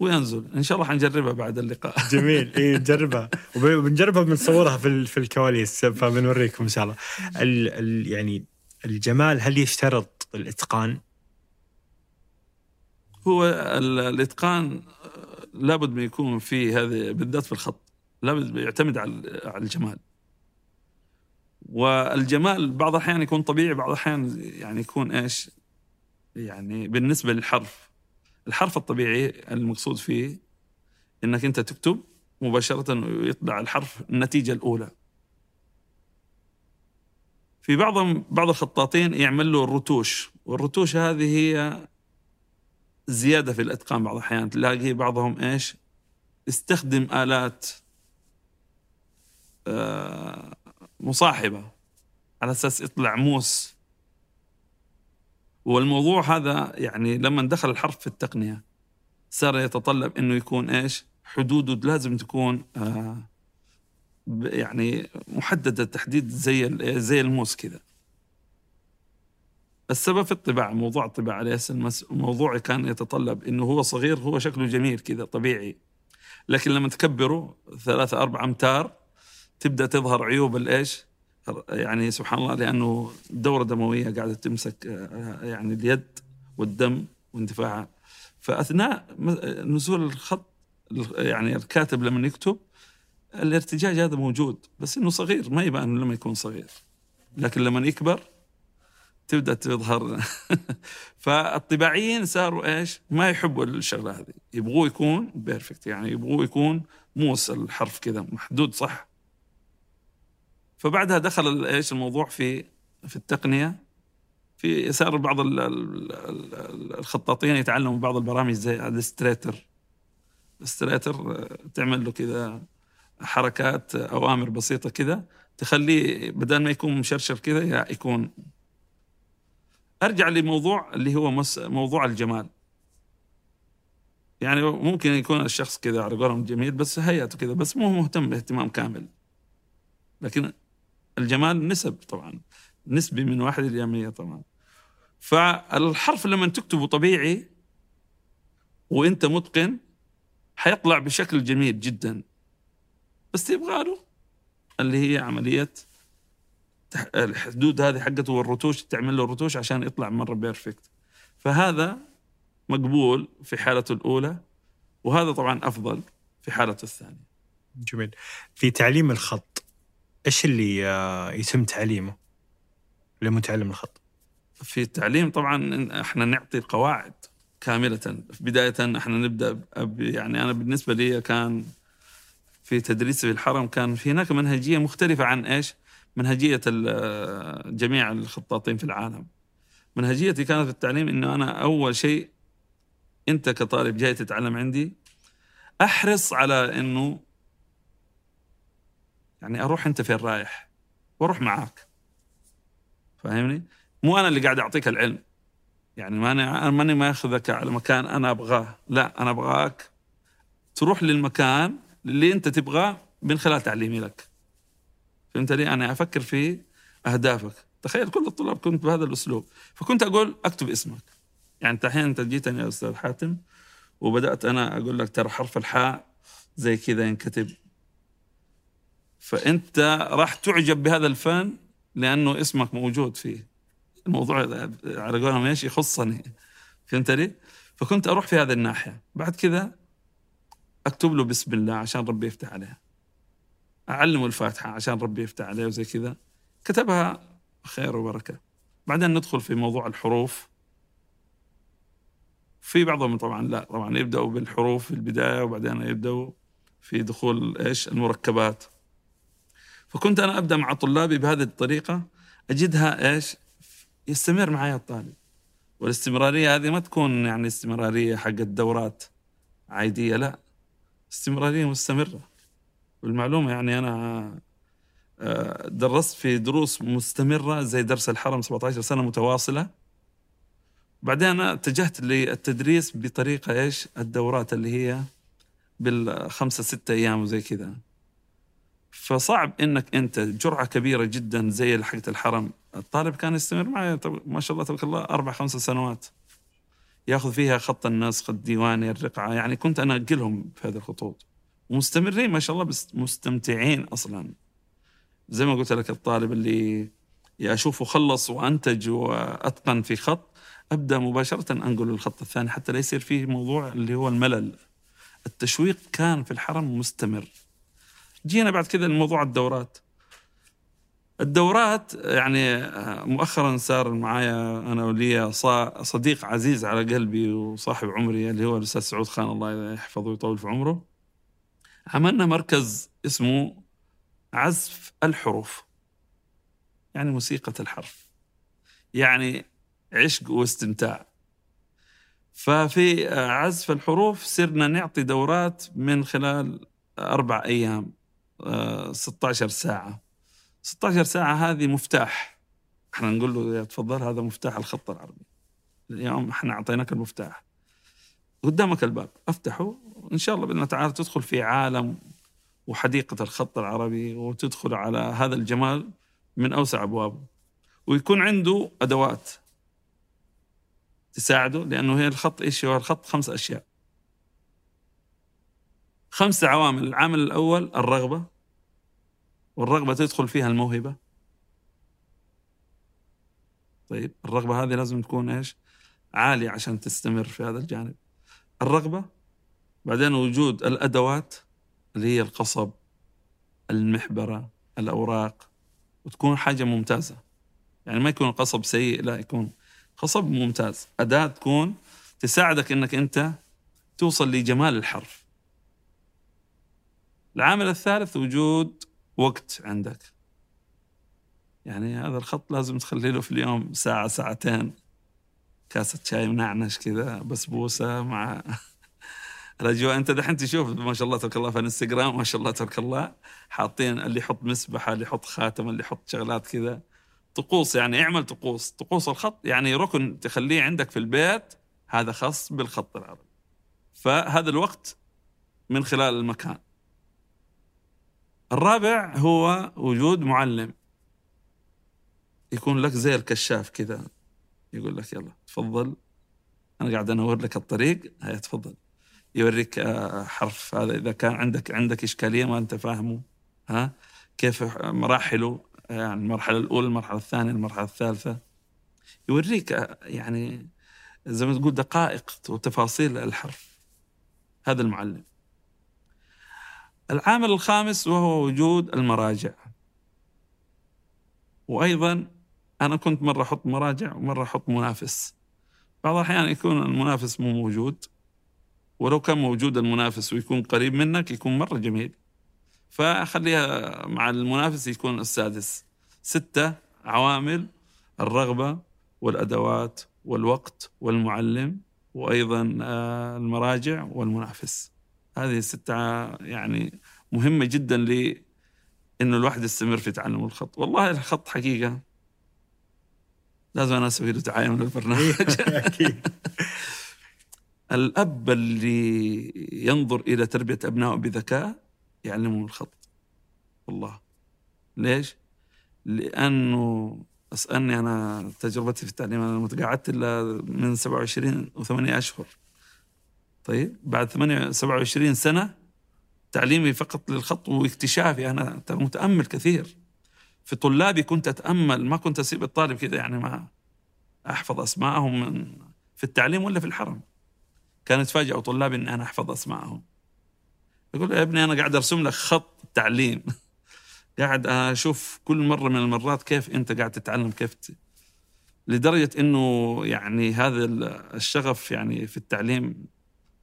وينزل. إن شاء الله حنجربها بعد اللقاء. جميل. اي نجربها. وب- وبنجربها بنصورها في في الكواليس. فبنوريكم إن شاء الله. ال ال يعني الجمال هل يشترط الإتقان؟ هو ال- الإتقان آه، لابد من يكون في هذه بالذات في الخط لابد يعتمد على على الجمال. والجمال بعض الأحيان يكون طبيعي بعض الأحيان يعني يكون إيش؟ يعني بالنسبة للحرف. الحرف الطبيعي المقصود فيه إنك أنت تكتب مباشرة ويطلع الحرف النتيجة الأولى. في بعضهم بعض الخطاطين يعمل له الرتوش والرتوش هذه هي زيادة في الإتقان بعض الأحيان. تلاقي بعضهم إيش؟ يستخدم آلات آه، مصاحبة على أساس يطلع موس. والموضوع هذا يعني لما دخل الحرف في التقنية صار يتطلب إنه يكون إيش؟ حدوده لازم تكون آه، يعني محددة تحديد زي زي الموس كذا. السبب في الطباعة موضوع الطباعة ليس المس... موضوع كان يتطلب إنه هو صغير هو شكله جميل كذا طبيعي. لكن لما تكبره ثلاثة أربعة أمتار تبدأ تظهر عيوب الإيش؟ يعني سبحان الله لأنه الدورة الدموية قاعدة تمسك آه، يعني اليد والدم واندفاعها فأثناء نزول الخط يعني الكاتب لما يكتب الارتجاج هذا موجود بس إنه صغير ما يبان لما يكون صغير. لكن لما يكبر تبدأ تظهر فالطباعيين صاروا إيش؟ ما يحبوا الشغلة هذه، يبغوه يكون بيرفكت يعني يبغوه يكون موس الحرف كذا محدود صح. فبعدها دخل إيش الموضوع في في التقنية في صار بعض ال- ال- ال- الخطاطين يتعلموا بعض البرامج زي Illustrator Illustrator تعمل له كذا حركات أوامر بسيطة كذا تخليه بدل ما يكون مشرشر كذا يكون أرجع لموضوع اللي هو مس موضوع الجمال. يعني ممكن يكون الشخص كذا على قولهم جميل بس هيئته كذا بس مو مهتم باهتمام كامل. لكن الجمال نسب طبعا نسبي من واحد إلى 100 طبعا. فالحرف لما تكتبه طبيعي وأنت متقن حيطلع بشكل جميل جدا. بس يبغى له اللي هي عملية الحدود هذه حقته والرتوش تعمل له رتوش عشان يطلع مرة بيرفكت فهذا مقبول في حالته الأولى وهذا طبعا أفضل في حالته الثانية جميل في تعليم الخط إيش اللي آه، يتم تعليمه لمتعلم الخط؟ في التعليم طبعا إحنا نعطي القواعد كاملة بداية إحنا نبدأ يعني أنا بالنسبة لي كان في تدريسي في الحرم كان في هناك منهجية مختلفة عن إيش؟ منهجية جميع الخطاطين في العالم. منهجيتي كانت في التعليم إنه أنا أول شيء أنت كطالب جاي تتعلم عندي أحرص على إنه يعني أروح أنت فين رايح وأروح معاك فاهمني؟ مو أنا اللي قاعد أعطيك العلم يعني ماني أنا ماني ماخذك على مكان أنا أبغاه لا أنا أبغاك تروح للمكان اللي أنت تبغاه من خلال تعليمي لك فهمت لي أنا أفكر في اهدافك؟ تخيل كل الطلاب كنت بهذا الاسلوب. فكنت أقول اكتب اسمك. يعني انت الحين انت جيتني يا أستاذ حاتم وبدأت أنا أقول لك ترى حرف الحاء زي كذا ينكتب. فأنت راح تعجب بهذا الفن لأنه اسمك موجود فيه. الموضوع على قولهم إيش يخصني. فهمت لي؟ فكنت أروح في هذه الناحية. بعد كذا أكتب له بسم الله عشان ربي يفتح عليه اعلمه الفاتحة عشان ربي يفتح عليه وزي كذا. كتبها خير وبركة. بعدين ندخل في موضوع الحروف. في بعضهم طبعا لا طبعا يبدأوا بالحروف في البداية وبعدين يبدأوا في دخول إيش؟ المركبات. فكنت أنا أبدأ مع طلابي بهذه الطريقة أجدها إيش؟ يستمر معي الطالب. والاستمرارية هذه ما تكون يعني استمرارية حق الدورات عادية لا. استمرارية مستمرة. والمعلومة يعني أنا آه، درست في دروس مستمرة زي درس الحرم 17 سنة متواصلة. بعدين أنا اتجهت للتدريس بطريقة إيش؟ الدورات اللي هي بالخمسة ستة أيام وزي كذا. فصعب إنك أنت جرعة كبيرة جدا زي حقة الحرم. الطالب كان يستمر معي ما شاء الله تبارك الله أربع خمس سنوات. ياخذ فيها خط النسخ الديواني الرقعة يعني كنت أنا أنقلهم في هذه الخطوط. ومستمرين ما شاء الله بس مستمتعين أصلا. زي ما قلت لك الطالب اللي أشوفه خلص وأنتج وأتقن في خط أبدأ مباشرة أنقل الخط الثاني حتى لا يصير فيه موضوع اللي هو الملل. التشويق كان في الحرم مستمر. جينا بعد كذا لموضوع الدورات. الدورات يعني مؤخرا صار معايا أنا ولي صديق عزيز على قلبي وصاحب عمري اللي هو الأستاذ سعود خان الله يحفظه ويطول في عمره. عملنا مركز اسمه عزف الحروف يعني موسيقى الحرف يعني عشق واستمتاع. ففي عزف الحروف صرنا نعطي دورات من خلال أربع أيام 16 ساعة. 16 ساعة هذه مفتاح. إحنا نقول له تفضل هذا مفتاح الخط العربي. اليوم إحنا أعطيناك المفتاح. قدامك الباب. افتحه. إن شاء الله بإذن الله تعالى تدخل في عالم وحديقة الخط العربي وتدخل على هذا الجمال من أوسع أبوابه. ويكون عنده أدوات تساعده لأنه هي الخط إيش هو الخط؟ خمس أشياء. خمس عوامل العامل الأول الرغبة والرغبة تدخل فيها الموهبة. طيب الرغبة هذه لازم تكون إيش؟ عالية عشان تستمر في هذا الجانب. الرغبة بعدين وجود الأدوات اللي هي القصب المحبرة الأوراق وتكون حاجة ممتازة. يعني ما يكون القصب سيء لا يكون قصب ممتاز. أداة تكون تساعدك أنك أنت توصل لجمال الحرف. العامل الثالث وجود وقت عندك. يعني هذا الخط لازم تخلي له في اليوم ساعة ساعتين. كاسة شاي منعنش كذا بسبوسة مع الأجواء أنت دحين تشوف ما شاء الله تبارك الله في الإنستغرام ما شاء الله تبارك الله حاطين اللي يحط مسبحة اللي يحط خاتم اللي يحط شغلات كذا. طقوس يعني اعمل طقوس. طقوس الخط يعني ركن تخليه عندك في البيت هذا خاص بالخط العربي. فهذا الوقت من خلال المكان. الرابع هو وجود معلم. يكون لك زي الكشاف كذا. يقول لك يلا تفضل. أنا قاعد أنور لك الطريق. هيا تفضل. يوريك آه، حرف هذا. إذا كان عندك عندك إشكالية ما أنت فاهمه ها؟ كيف مراحله يعني المرحلة الأولى المرحلة الثانية المرحلة الثالثة. يوريك آه، يعني زي ما تقول دقائق وتفاصيل الحرف. هذا المعلم. العامل الخامس وهو وجود المراجع. وأيضا أنا كنت مرة أحط مراجع ومرة أحط منافس. بعض الأحيان يكون المنافس مو موجود. ولو كان موجود المنافس ويكون قريب منك يكون مرة جميل. فخليها مع المنافس يكون السادس. ستة عوامل الرغبة والأدوات والوقت والمعلم وأيضا آه، المراجع والمنافس. هذه الستة يعني مهمة جدا ل إنه الواحد يستمر في تعلم الخط. والله الخط حقيقة لازم أنا أسوي له تعاين للبرنامج. أكيد. الأب اللي ينظر إلى تربية أبنائه بذكاء يعلمهم الخط. والله. ليش؟ لأنه أسألني أنا تجربتي في التعليم أنا متقاعدت إلا من 27 و8 أشهر. طيب بعد 8 27 سنة تعليمي فقط للخط واكتشافي أنا متأمل كثير. في طلابي كنت أتأمل ما كنت أسيب الطالب كذا يعني ما أحفظ أسماءهم من في التعليم ولا في الحرم. كانوا يتفاجئوا طلابي ان أنا أحفظ أسماءهم. يقول يا ابني أنا قاعد أرسم لك خط تعليم. قاعد أشوف كل مرة من المرات كيف أنت قاعد تتعلم كيف ت... لدرجة إنه يعني هذا الشغف يعني في التعليم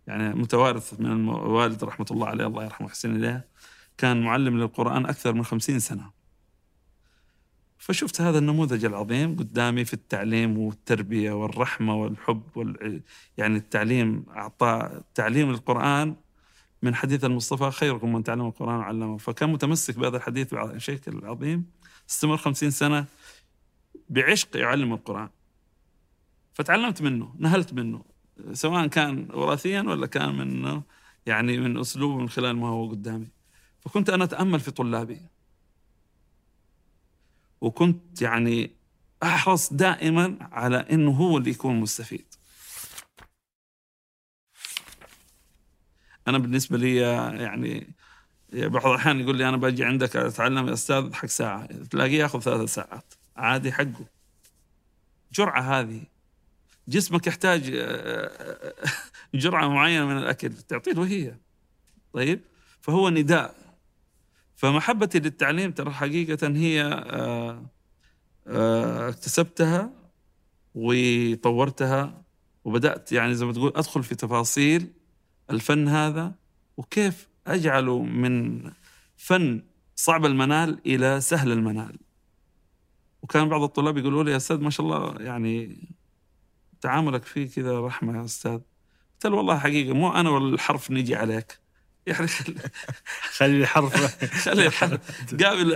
يعني متوارث من الوالد رحمة الله عليه الله يرحمه ويحسن إليه كان معلم للقرآن أكثر من خمسين سنة. فشفت هذا النموذج العظيم قدامي في التعليم والتربية والرحمة والحب وال... يعني التعليم أعطى تعليم القرآن من حديث المصطفى خيركم من تعلم القرآن وعلمه. فكان متمسك بهذا الحديث بشكل عظيم استمر خمسين سنة بعشق يعلم القرآن. فتعلمت منه نهلت منه سواء كان وراثيا ولا كان منه يعني من أسلوبه من خلال ما هو قدامي. فكنت أنا أتأمل في طلابي. وكنت يعني أحرص دائما على أنه هو اللي يكون مستفيد. أنا بالنسبة لي يعني بعض الأحيان يقول لي أنا باجي عندك أتعلم يا أستاذ حق ساعة تلاقيه يأخذ ثلاث ساعات. عادي حقه. جرعة هذه. جسمك يحتاج جرعة معينة من الأكل تعطيه له هي طيب؟ فهو نداء. فمحبتي للتعليم ترى حقيقة هي آه، آه، اكتسبتها وطورتها وبدأت يعني زي ما تقول أدخل في تفاصيل الفن هذا وكيف أجعله من فن صعب المنال إلى سهل المنال. وكان بعض الطلاب يقولوا لي يا أستاذ ما شاء الله يعني تعاملك فيه كذا رحمة يا أستاذ. قلت له والله حقيقة مو أنا والحرف نجي عليك. يعني خلي الحرف خلي الحرف. قابل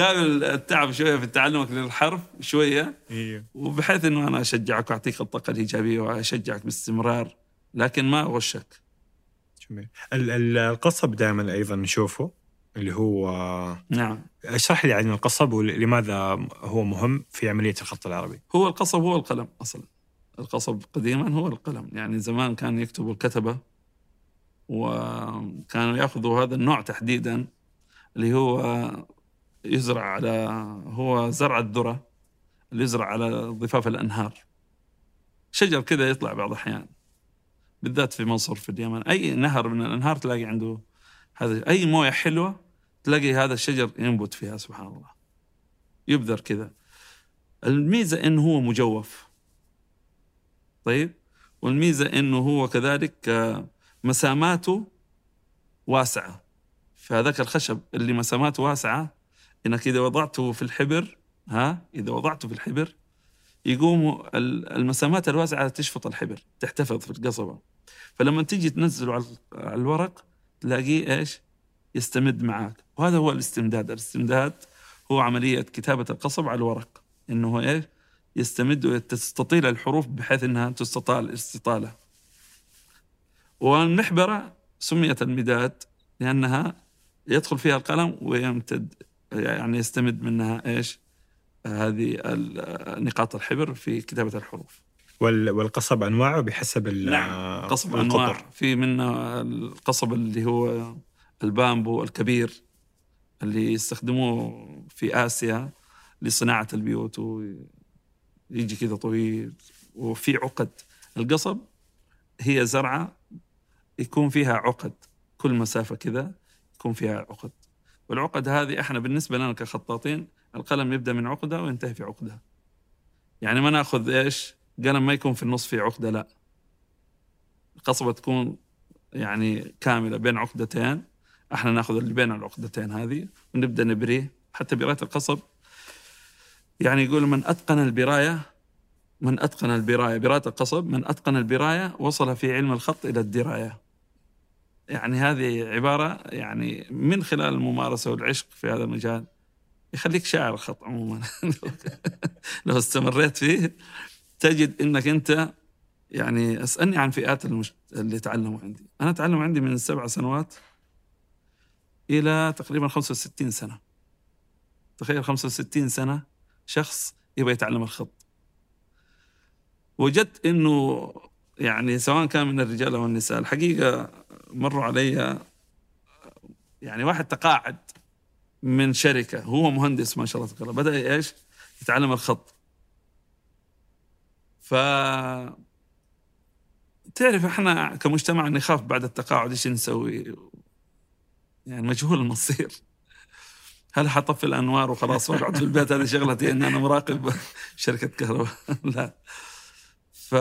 قابل التعب شوية في تعلمك للحرف شوية. أيوه وبحيث إنه أنا أشجعك وأعطيك الطاقة الإيجابية وأشجعك باستمرار. لكن ما أغشك. جميل. ال- ال- القصب دائما أيضا نشوفه اللي هو نعم. اشرح لي عن القصب ولماذا هو مهم في عملية الخط العربي. هو القصب هو القلم أصلا. القصب قديما هو القلم. يعني زمان كان يكتبوا الكتبة وكانوا يأخذوا هذا النوع تحديدا اللي هو يزرع على هو زرع الذرة اللي يزرع على ضفاف الأنهار. شجر كذا يطلع بعض الأحيان بالذات في مصر في اليمن. أي نهر من الأنهار تلاقي عنده هذا أي موية حلوة تلاقي هذا الشجر ينبت فيها سبحان الله. يبذر كذا. الميزة انه هو مجوف. طيب؟ والميزة إنه هو كذلك آه، مساماته واسعة. فهذاك الخشب اللي مساماته واسعة إنك إذا وضعته في الحبر ها إذا وضعته في الحبر يقوم ال- المسامات الواسعة تشفط الحبر تحتفظ في القصبة. فلما تيجي تنزله على الورق تلاقيه إيش؟ يستمد معك وهذا هو الاستمداد. الاستمداد هو عملية كتابة القصب على الورق. إنه هو إيش؟ يستمد وتستطيل الحروف بحيث إنها تستطال استطالة. والمحبرة سميت المداد لأنها يدخل فيها القلم ويمتد يعني يستمد منها إيش؟ هذه نقاط الحبر في كتابة الحروف. وال- والقصب أنواعه بحسب نعم قصب. أنواع في منه القصب اللي هو البامبو الكبير اللي يستخدموه في آسيا لصناعة البيوت ويجي كذا طويل وفي عقد القصب هي زرعة يكون فيها عقد. كل مسافة كذا يكون فيها عقد. والعقد هذه إحنا بالنسبة لنا كخطاطين القلم يبدأ من عقده وينتهي في عقده. يعني ما نأخذ إيش؟ قلم ما يكون في النص في عقده لا. القصبة تكون يعني كاملة بين عقدتين. إحنا نأخذ اللي بين العقدتين هذه ونبدأ نبريه. حتى براية القصب يعني يقول من أتقن البراية من أتقن البراية براية القصب من أتقن البراية وصل في علم الخط إلى الدراية يعني هذه عبارة يعني من خلال الممارسة والعشق في هذا المجال يخليك شاعر الخط عموما لو استمريت فيه تجد إنك أنت يعني أسألني عن فئات المش... اللي تعلموا عندي، أنا تعلم عندي من سبع سنوات إلى تقريبا 65 سنة. تخيل 65 سنة شخص يبغى يتعلم الخط. وجدت إنه يعني سواء كان من الرجال أو النساء الحقيقة مروا علي يعني واحد تقاعد من شركة هو مهندس ما شاء الله تبارك الله بدأ إيش؟ يتعلم الخط. ف تعرف إحنا كمجتمع نخاف بعد التقاعد إيش نسوي؟ يعني مجهول المصير. هل حطفي الأنوار وخلاص وأقعد في البيت هذه شغلتي إن أنا مراقب شركة كهرباء لا ف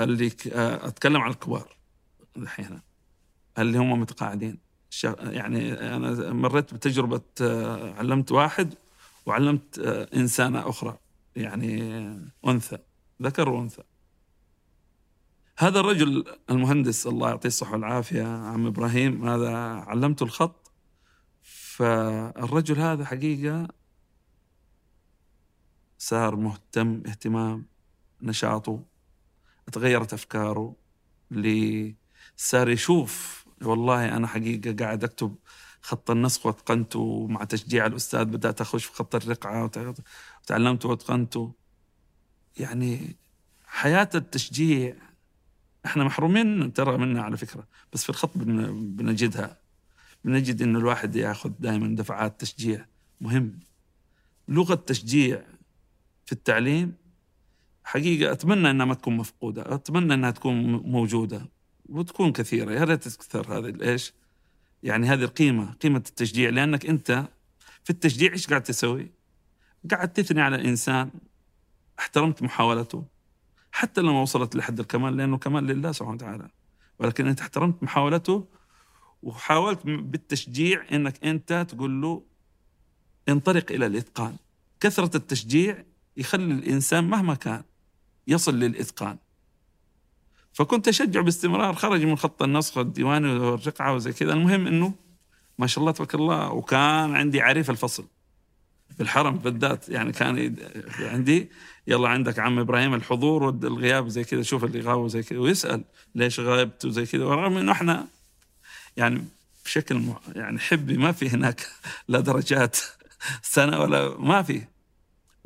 اللي ك- أتكلم عن الكبار الحين اللي هم متقاعدين. يعني أنا مريت بتجربة آه، علمت واحد وعلمت آه، إنسانة أخرى يعني أنثى ذكر وأنثى. هذا الرجل المهندس الله يعطيه الصحة والعافية عم إبراهيم هذا علمته الخط. فالرجل هذا حقيقة صار مهتم اهتمام نشاطه تغيرت أفكاره اللي صار يشوف والله أنا حقيقة قاعد أكتب خط النسخ واتقنته مع تشجيع الأستاذ بدأت أخش في خط الرقعة وتعلمته واتقنته يعني حياة التشجيع إحنا محرومين ترى منها على فكرة بس في الخط بنجدها. بنجد انه الواحد ياخذ دائما دفعات تشجيع مهم. لغة تشجيع في التعليم حقيقة أتمنى أنها ما تكون مفقودة أتمنى أنها تكون موجودة وتكون كثيرة. يا ريت تكثر هذه الإيش يعني هذه القيمة قيمة التشجيع لأنك أنت في التشجيع إيش قاعد تسوي؟ قاعد تثني على الإنسان احترمت محاولته حتى لو ما وصلت لحد الكمال لأنه كمال لله سبحانه وتعالى. ولكن أنت احترمت محاولته وحاولت بالتشجيع أنك أنت تقول له انطلق إلى الإتقان. كثرة التشجيع يخلي الإنسان مهما كان يصل للإتقان. فكنت أشجع باستمرار خرج من خط النسخ الديواني والرقعة وزي كذا. المهم أنه ما شاء الله تبارك الله وكان عندي عريف الفصل. في الحرم بالذات يعني كان عندي يلا عندك عم إبراهيم الحضور والغياب زي كذا شوف اللي غاب وزي كذا ويسأل ليش غابت وزي كذا. ورغم إنه إحنا يعني بشكل يعني حبي ما في هناك لا درجات سنة ولا ما في.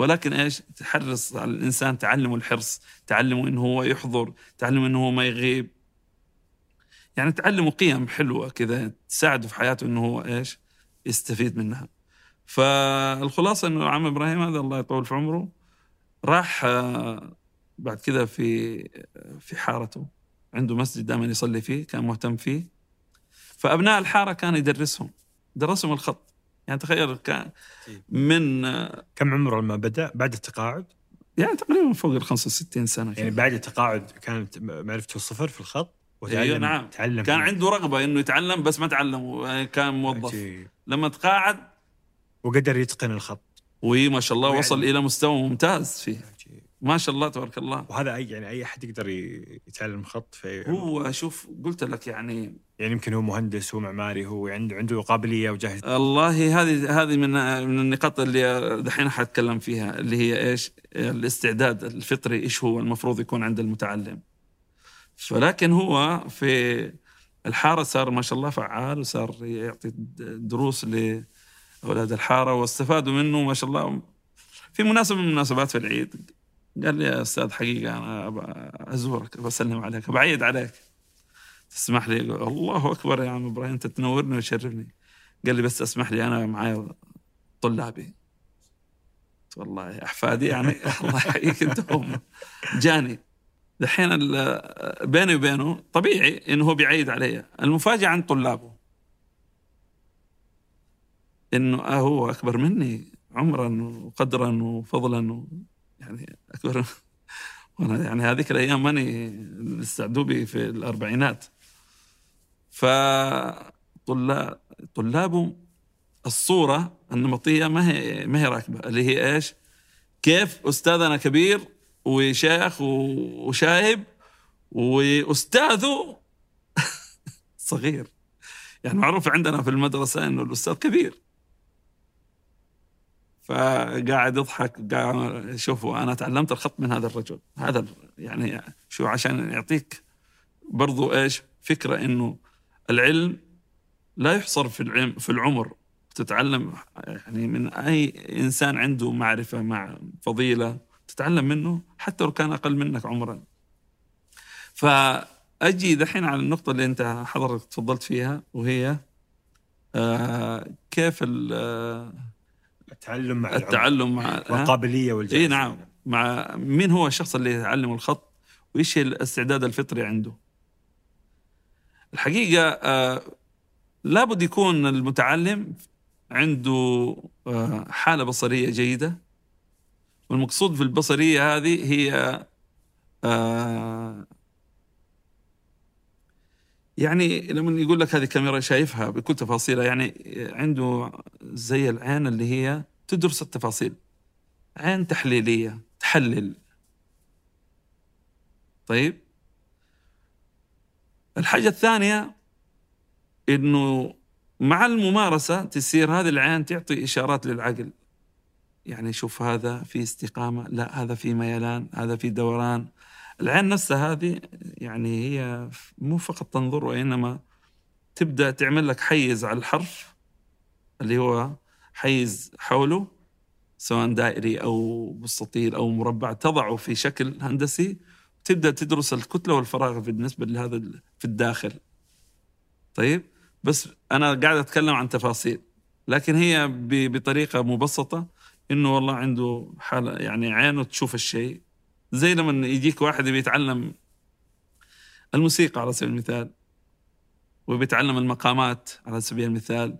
ولكن إيش؟ تحرص على الإنسان تعلمه الحرص تعلمه إنه هو يحضر تعلمه إنه هو ما يغيب. يعني تعلمه قيم حلوة كذا تساعده في حياته إنه هو إيش؟ يستفيد منها. فالخلاصة إنه عم إبراهيم هذا الله يطول في عمره راح آه، بعد كذا في في حارته. عنده مسجد دائما يصلي فيه كان مهتم فيه. فأبناء الحارة كان يدرسهم. درسهم الخط. يعني تخيل كان من كم عمره لما بدأ؟ بعد التقاعد؟ يعني تقريبا فوق ال 65 سنة يعني بعد التقاعد كانت معرفته صفر في الخط؟ وتعلم أيوة نعم. تعلم. كان عنده رغبة إنه يتعلم بس ما تعلم يعني كان موظف. لما تقاعد وقدر يتقن الخط. وما شاء الله وصل إلى مستوى ممتاز فيه. ما شاء الله تبارك الله وهذا اي يعني أي أحد يقدر يتعلم خط في هو شوف قلت لك يعني يعني يمكن هو مهندس هو معماري هو عنده عنده قابلية وجاهز والله هذه هذه من من النقاط اللي دحين حأتكلم فيها اللي هي إيش؟ الاستعداد الفطري إيش هو المفروض يكون عند المتعلم. فلكن هو في الحارة صار ما شاء الله فعال وصار يعطي دروس لأولاد الحارة واستفادوا منه ما شاء الله في مناسبة من المناسبات في العيد قال لي يا أستاذ حقيقة أنا أزورك بسلم عليك بعيد عليك. تسمح لي؟ الله أكبر يا عم إبراهيم أنت تنورني وتشرفني. قال لي بس اسمح لي أنا معي طلابي. والله أحفادي يعني الله يحييك انت جاني. دحين بيني وبينه طبيعي انه هو بيعيد علي. المفاجأة عن طلابه. إنه هو أكبر مني عمرا وقدرا وفضلا يعني أكبر. وأنا يعني هذيك الأيام ماني استعدوا بي في الأربعينات. فطلاب طلابه الصورة النمطية ما هي ما هي راكبة اللي هي إيش؟ كيف أستاذنا كبير وشيخ وشايب واستاذه صغير. يعني معروف عندنا في المدرسة إنه الأستاذ كبير. فقاعد يضحك قاعد شوفوا أنا تعلمت الخط من هذا الرجل. هذا يعني شو عشان يعطيك برضو إيش؟ فكرة إنه العلم لا يحصر في العلم في العمر. تتعلم يعني من أي إنسان عنده معرفة مع فضيلة تتعلم منه حتى لو كان أقل منك عمرا. فأجي دحين على النقطة اللي أنت حضرتك تفضلت فيها وهي آه كيف التعلم مع التعلم مع والقابلية والجاهزيه اي نعم. مع مين هو الشخص اللي يتعلم الخط؟ وإيش الاستعداد الفطري عنده؟ الحقيقة آه لابد يكون المتعلم عنده آه حالة بصرية جيدة. والمقصود في البصريه هذه هي آه يعني لما يقول لك هذه كاميرا شايفها بكل تفاصيلها يعني عنده زي العين اللي هي تدرس التفاصيل. عين تحليلية تحلل. طيب؟ الحاجة الثانية إنه مع الممارسة تصير هذه العين تعطي إشارات للعقل. يعني شوف هذا في استقامة لا هذا في ميلان هذا في دوران. العين نفسها هذه يعني هي مو فقط تنظر وإنما تبدأ تعمل لك حيز على الحرف اللي هو حيز حوله سواء دائري أو مستطيل أو مربع تضعه في شكل هندسي تبدأ تدرس الكتلة والفراغ بالنسبة لهذا في الداخل. طيب؟ بس أنا قاعد أتكلم عن تفاصيل لكن هي بطريقة مبسطة إنه والله عنده حالة يعني عينه تشوف الشيء. زي لما يجيك واحد بيتعلم الموسيقى على سبيل المثال وبيتعلم المقامات على سبيل المثال.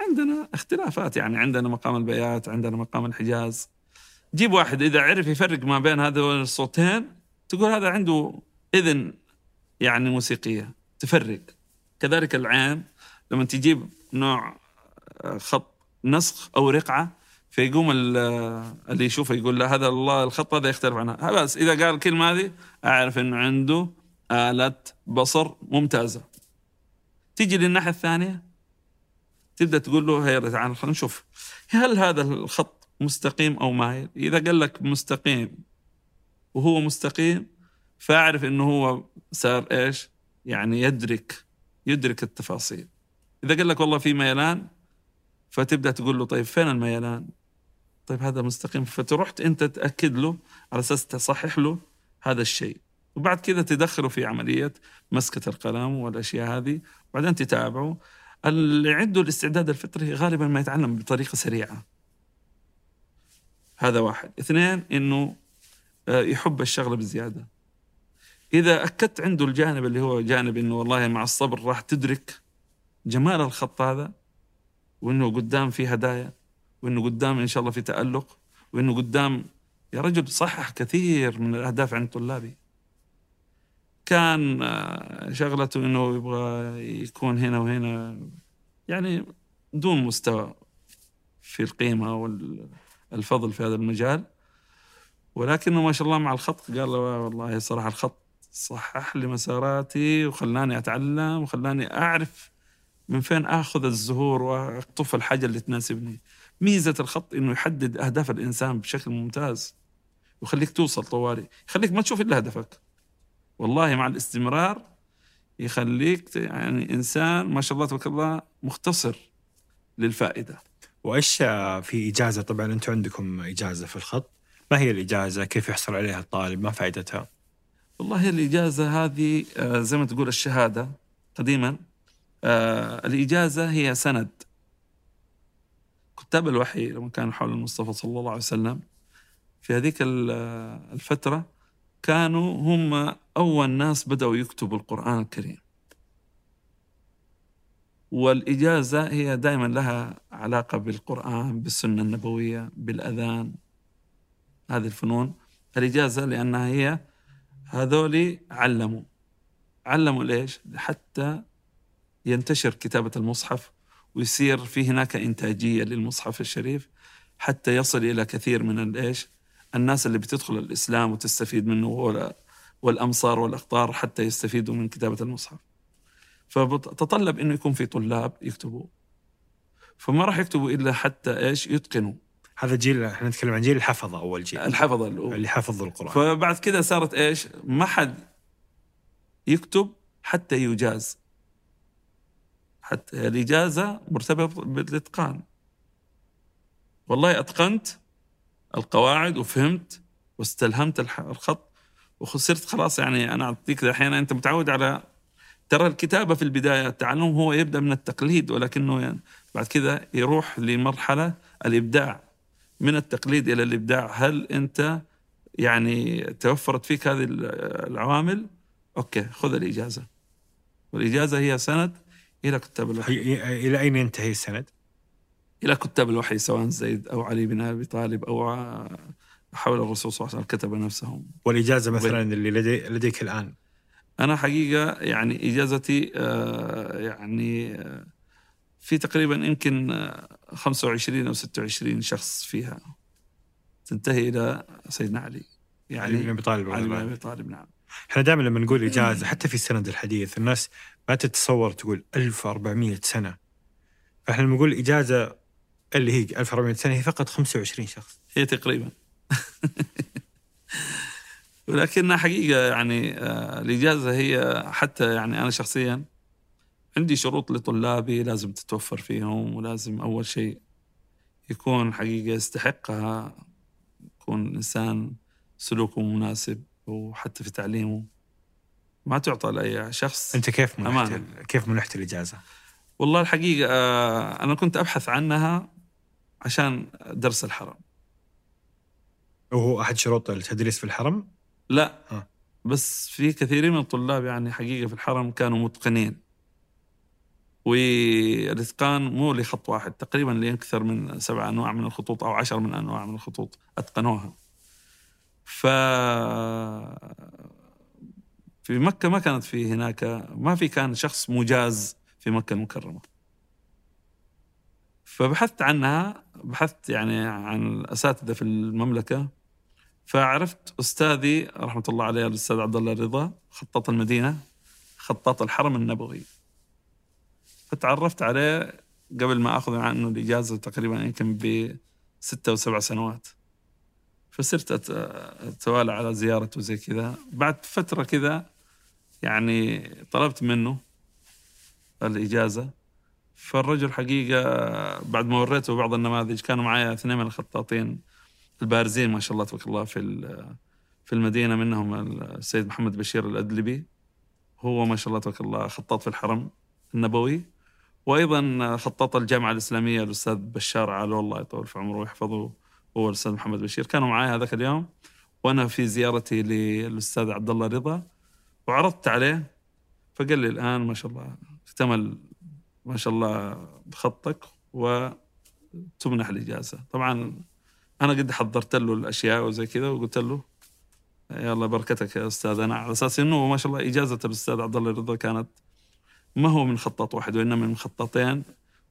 عندنا اختلافات يعني عندنا مقام البيات عندنا مقام الحجاز. جيب واحد إذا عرف يفرق ما بين هذول الصوتين تقول هذا عنده إذن يعني موسيقية تفرق. كذلك العين لما تجيب نوع خط نسخ أو رقعة فيقوم اللي يشوفه يقول له هذا الله الخط هذا يختلف عنها. بس إذا قال الكلمة هذه أعرف أنه عنده آلة بصر ممتازة. تيجي للناحية الثانية تبدأ تقول له هيا تعال خلينا نشوف. هل هذا الخط مستقيم أو مايل إذا قال لك مستقيم وهو مستقيم فأعرف أنه هو صار إيش؟ يعني يدرك يدرك التفاصيل. إذا قال لك والله في ميلان فتبدأ تقول له طيب فين الميلان؟ طيب هذا مستقيم. فتروح أنت تأكد له على أساس تصحح له هذا الشيء. وبعد كذا تدخله في عملية مسكة القلم والأشياء هذه وبعدين تتابعه. اللي عنده الاستعداد الفطري غالبا ما يتعلم بطريقة سريعة. هذا واحد. اثنين إنه آه، يحب الشغلة بزيادة. إذا أكدت عنده الجانب اللي هو جانب إنه والله مع الصبر راح تدرك جمال الخط هذا وإنه قدام في هدايا. وإنه قدام إن شاء الله في تألق وإنه قدام يا رجل صحح كثير من الأهداف عند طلابي. كان آه، شغلته إنه يبغى يكون هنا وهنا يعني دون مستوى في القيمة والفضل في هذا المجال. ولكنه ما شاء الله مع الخط قال له والله صراحة الخط صحح لي مساراتي وخلاني أتعلم وخلاني أعرف من فين آخذ الزهور وأقطف الحاجة اللي تناسبني. ميزة الخط إنه يحدد أهداف الإنسان بشكل ممتاز ويخليك توصل طوالي يخليك ما تشوف إلا هدفك. والله مع الاستمرار يخليك يعني إنسان ما شاء الله تبارك الله مختصر للفائدة. وإيش في إجازة؟ طبعا أنتم عندكم إجازة في الخط. ما هي الإجازة؟ كيف يحصل عليها الطالب؟ ما فائدتها؟ والله الإجازة هذه آه، زي ما تقول الشهادة قديما. آه، الإجازة هي سند. كتاب الوحي لما كانوا حول المصطفى صلى الله عليه وسلم في هذيك الفترة كانوا هم أول ناس بدأوا يكتبوا القرآن الكريم. والإجازة هي دائما لها علاقة بالقرآن بالسنة النبوية بالأذان هذه الفنون. الإجازة لأنها هي هذولي علموا. علموا ليش؟ حتى ينتشر كتابة المصحف ويصير في هناك إنتاجية للمصحف الشريف حتى يصل إلى كثير من الإيش الناس اللي بتدخل الإسلام وتستفيد منه والأمصار والأقطار حتى يستفيدوا من كتابة المصحف. فتطلب إنه يكون في طلاب يكتبوا. فما راح يكتبوا إلا حتى إيش؟ يتقنوا. هذا جيل إحنا نتكلم عن جيل الحفظة أول جيل. الحفظة اللي حفظوا القرآن. فبعد كذا صارت إيش؟ ما حد يكتب حتى يجاز. حتى الإجازة مرتبطة بالإتقان. والله أتقنت القواعد وفهمت واستلهمت الخط وصرت خلاص يعني أنا أعطيك أحيانا أنت متعود على ترى الكتابة في البداية التعلم هو يبدأ من التقليد ولكنه يعني بعد كذا يروح لمرحلة الإبداع. من التقليد إلى الإبداع. هل أنت يعني توفرت فيك هذه العوامل؟ أوكي خذ الإجازة. والإجازة هي سند إلى كتاب الوحي. إلى أين ينتهي السند؟ إلى كتاب الوحي سواء زيد أو علي بن أبي طالب أو حول الرسول صلى الله عليه وسلم كتب نفسهم. والإجازة مثلا اللي لدي لديك الآن؟ أنا حقيقة يعني إجازتي آه، يعني آه، في تقريبا يمكن 25 آه، أو 26 شخص فيها. تنتهي إلى سيدنا علي. علي بن أبي طالب علي بن. أبي طالب نعم. إحنا دائما لما نقول إجازة حتى في السند الحديث الناس ما تتصور تقول 1400 سنة. فإحنا لما نقول إجازة اللي هي 1400 سنة هي فقط 25 شخص. هي تقريبا. ولكنها حقيقة يعني آه، الإجازة هي حتى يعني أنا شخصيا عندي شروط لطلابي لازم تتوفر فيهم ولازم أول شيء يكون حقيقة يستحقها يكون الإنسان سلوكه مناسب. وحتى في تعليمه. ما تعطى لأي شخص. أنت كيف منحت. كيف منحت الإجازة؟ والله الحقيقة آه، أنا كنت أبحث عنها عشان درس الحرم. وهو أحد شروط التدريس في الحرم؟ لا. آه. بس في كثيرين من الطلاب يعني حقيقة في الحرم كانوا متقنين. والإتقان مو لخط واحد تقريبا لأكثر من سبع أنواع من الخطوط أو عشر من أنواع من الخطوط أتقنوها. ف في مكة ما كانت في هناك ما في كان شخص مجاز في مكة المكرمة. فبحثت عنها بحثت يعني عن الأساتذة في المملكة فعرفت أستاذي رحمة الله عليه الأستاذ عبد الله الرضا خطاط المدينة خطاط الحرم النبوي. فتعرفت عليه قبل ما أخذ عنه الإجازة تقريبا يمكن بستة أو سبع سنوات. فصرت أتوالى على زيارته زي كذا. بعد فترة كذا يعني طلبت منه الإجازة. فالرجل حقيقة بعد ما وريته بعض النماذج كانوا معايا اثنين من الخطاطين البارزين ما شاء الله تبارك الله في في المدينة منهم السيد محمد بشير الأدلبي. هو ما شاء الله تبارك الله خطاط في الحرم النبوي. وأيضا خطاط الجامعة الإسلامية الأستاذ بشار علو الله يطول في عمره ويحفظه. هو الأستاذ محمد بشير. كانوا معي هذاك اليوم وأنا في زيارتي للأستاذ عبد الله رضا وعرضت عليه فقال لي الآن ما شاء الله اكتمل ما شاء الله بخطك وتمنح الإجازة. طبعا أنا قد حضرت له الأشياء وزي كذا وقلت له يلا بركتك يا أستاذ. أنا على أساس أنه ما شاء الله إجازة الأستاذ عبد الله رضا كانت ما هو من خطاط واحد وإنما من خطاطين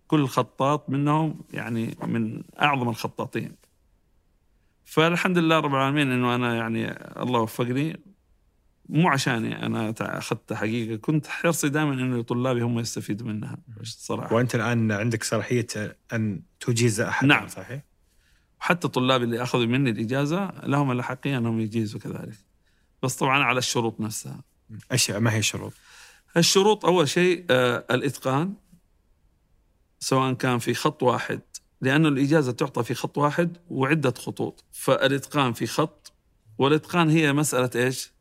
كل خطاط منهم يعني من أعظم الخطاطين. فالحمد لله رب العالمين إنه أنا يعني الله وفقني مو عشاني أنا اخذتها حقيقة كنت حرصي دائما إنه طلابي هم يستفيدوا منها صراحة وأنت الآن عندك صلاحية أن تجيز احد نعم. صحيح؟ وحتى طلابي اللي أخذوا مني الإجازة لهم الاحقيه أنهم يجيزوا كذلك بس طبعا على الشروط نفسها اشياء ما هي الشروط؟ الشروط أول شيء آه الإتقان سواء كان في خط واحد لأنه الإجازة تعطى في خط واحد وعدة خطوط فالإتقان في خط والإتقان هي مسألة إيش؟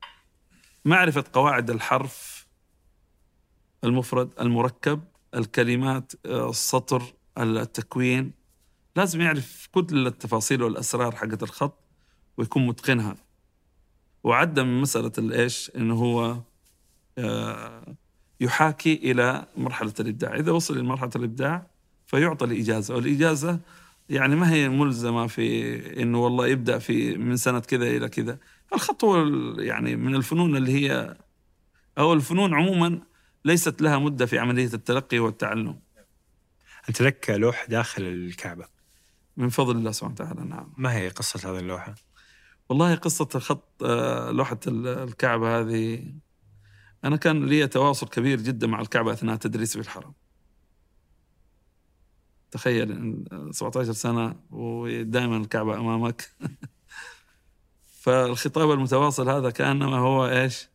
معرفة قواعد الحرف المفرد المركب الكلمات السطر التكوين لازم يعرف كل التفاصيل والأسرار حقت الخط ويكون متقنها وعدى من مسألة الإيش؟ إنه هو آه، يحاكي إلى مرحلة الإبداع، إذا وصل إلى مرحله الإبداع فيعطى الإجازة، والإجازة يعني ما هي ملزمة في إنه والله يبدأ في من سنة كذا إلى كذا، الخط هو يعني من الفنون اللي هي أو الفنون عموما ليست لها مدة في عملية التلقي والتعلم. انت لك لوح داخل الكعبة، من فضل الله سبحانه وتعالى نعم. ما هي قصة هذه اللوحة؟ والله قصة خط آه، لوحة ال- الكعبة هذه أنا كان لي تواصل كبير جدا مع الكعبة أثناء تدريسي في الحرم تخيل إن 17 سنة ودائما الكعبة أمامك. فالخطاب المتواصل هذا كأنما هو إيش؟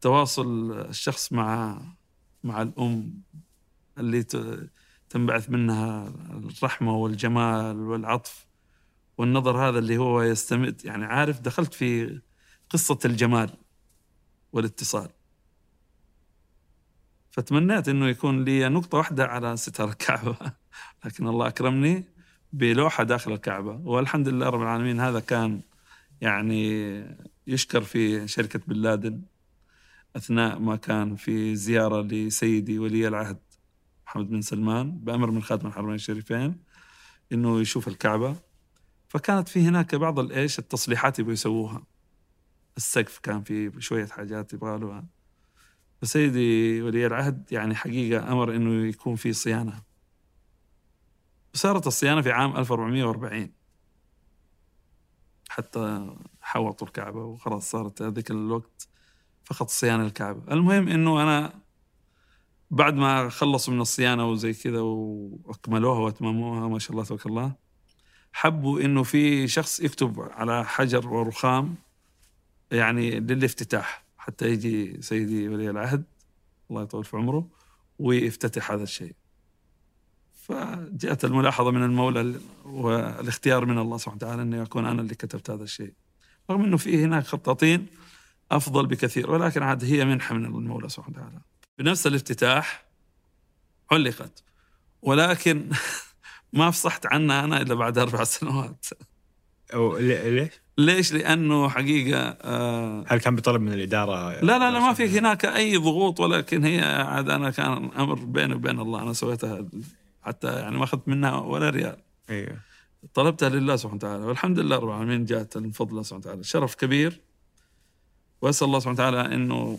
تواصل الشخص مع مع الأم اللي تنبعث منها الرحمة والجمال والعطف والنظر هذا اللي هو يستمد يعني عارف دخلت في قصة الجمال والاتصال. فتمنيت إنه يكون لي نقطة واحدة على ستار الكعبة. لكن الله أكرمني بلوحة داخل الكعبة. والحمد لله رب العالمين هذا كان يعني يشكر في شركة بن لادن أثناء ما كان في زيارة لسيدي ولي العهد محمد بن سلمان بأمر من خادم الحرمين الشريفين إنه يشوف الكعبة. فكانت في هناك بعض الإيش التصليحات يبغوا يسووها. السقف كان في شوية حاجات يبغى له فسيدي ولي العهد يعني حقيقة أمر إنه يكون في صيانة. وصارت الصيانة في عام 1440 حتى حوطوا الكعبة وخلاص صارت هذيك الوقت فقط صيانة الكعبة. المهم إنه أنا بعد ما خلصوا من الصيانة وزي كذا وأكملوها وأتمموها ما شاء الله تبارك الله حبوا إنه في شخص يكتب على حجر ورخام يعني للافتتاح حتى يجي سيدي ولي العهد الله يطول في عمره ويفتتح هذا الشيء. فجاءت الملاحظة من المولى والاختيار من الله سبحانه وتعالى أن يكون أنا اللي كتبت هذا الشيء رغم أنه في هناك خطاطين أفضل بكثير ولكن عاد هي منحة من المولى سبحانه وتعالى بنفس الافتتاح علقت ولكن ما فصحت عنها أنا إلا بعد أربع سنوات أو ليش؟ ليش؟ لأنه حقيقة آه هل كان بطلب من الإدارة؟ لا لا لا ما في هناك أي ضغوط ولكن هي عاد أنا كان أمر بيني وبين الله أنا سويتها حتى يعني ما أخذت منها ولا ريال. أيوه طلبتها لله سبحانه وتعالى والحمد لله رب العالمين جاءت من فضل الله سبحانه وتعالى. شرف كبير. وأسأل الله سبحانه وتعالى إنه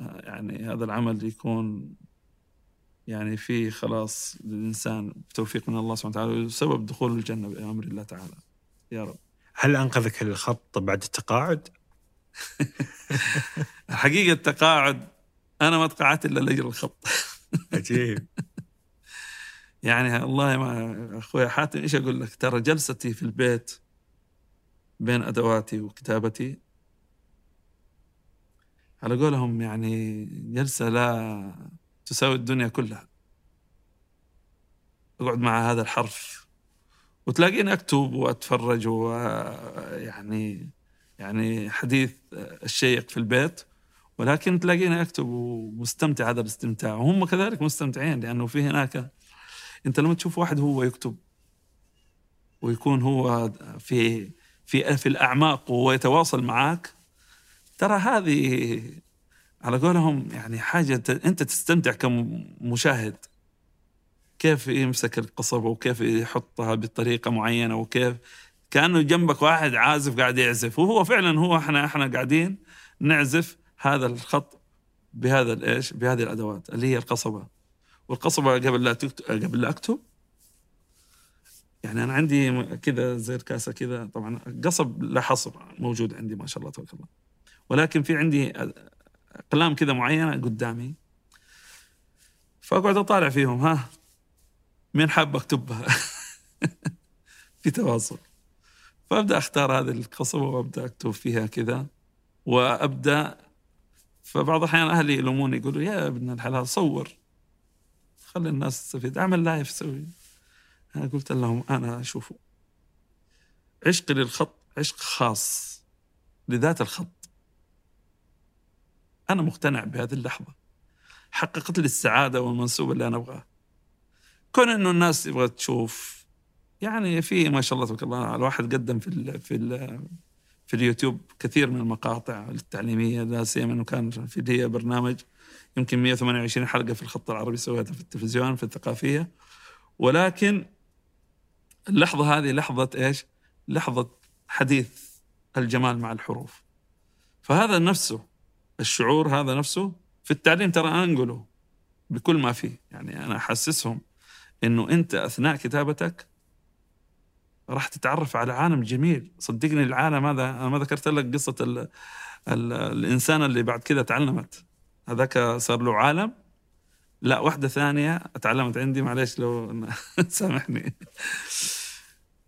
آه، يعني هذا العمل يكون يعني فيه خلاص للإنسان بتوفيق من الله سبحانه وتعالى وسبب دخول الجنة بأمر الله تعالى. يا رب. هل أنقذك الخط بعد التقاعد؟ حقيقة التقاعد أنا ما تقاعدت إلا لأجل الخط. عجيب. يعني والله ما أخوي حاتم إيش أقول لك؟ ترى جلستي في البيت بين أدواتي وكتابتي على قولهم يعني جلسة لا تساوي الدنيا كلها. أقعد مع هذا الحرف وتلاقيني أكتب وأتفرج ويعني يعني حديث الشيق في البيت ولكن تلاقيني أكتب ومستمتع هذا الاستمتاع. وهم كذلك مستمتعين لأنه في هناك انت لما تشوف واحد هو يكتب ويكون هو في في في الأعماق وهو يتواصل معك ترى هذه على قولهم يعني حاجة أنت تستمتع كمشاهد. كيف يمسك القصبة وكيف يحطها بطريقة معينة وكيف كأنه جنبك واحد عازف قاعد يعزف وهو فعلا هو إحنا إحنا قاعدين نعزف هذا الخط بهذا الايش بهذه الأدوات اللي هي القصبة. والقصبة قبل لا تكتب قبل لا أكتب. يعني أنا عندي كذا زي الكاسة كذا. طبعا قصب لا حصر موجود عندي ما شاء الله تبارك الله. ولكن في عندي أقلام كذا معينة قدامي. فأقعد أطالع فيهم ها. مين حاب أكتبها؟ في تواصل. فأبدأ أختار هذه القصبه وأبدأ أكتب فيها كذا. وأبدأ فبعض الأحيان أهلي يلوموني يقولوا يا ابن الحلال صور. خلي الناس تستفيد أعمل لايف سوي. أنا قلت لهم أنا شوفوا. عشقي للخط عشق خاص لذات الخط. أنا مقتنع بهذه اللحظة. حققت لي السعادة والمنسوب اللي أنا أبغاه. كون إنه الناس تبغى تشوف يعني في ما شاء الله تبارك الله الواحد قدم في ال في ال في اليوتيوب كثير من المقاطع التعليمية لا سيما إنه كان في لي برنامج. يمكن 128 حلقة في الخط العربي سويتها في التلفزيون في الثقافية. ولكن اللحظة هذه لحظة إيش؟ لحظة حديث الجمال مع الحروف. فهذا نفسه الشعور هذا نفسه في التعليم ترى أنقله بكل ما فيه. يعني أنا أحسسهم إنه أنت أثناء كتابتك راح تتعرف على عالم جميل. صدقني العالم هذا أنا ما ذكرت لك قصة ال ال الإنسان اللي بعد كذا تعلمت. هذاك صار له عالم. لا واحدة ثانية تعلمت عندي معلش لو سامحني.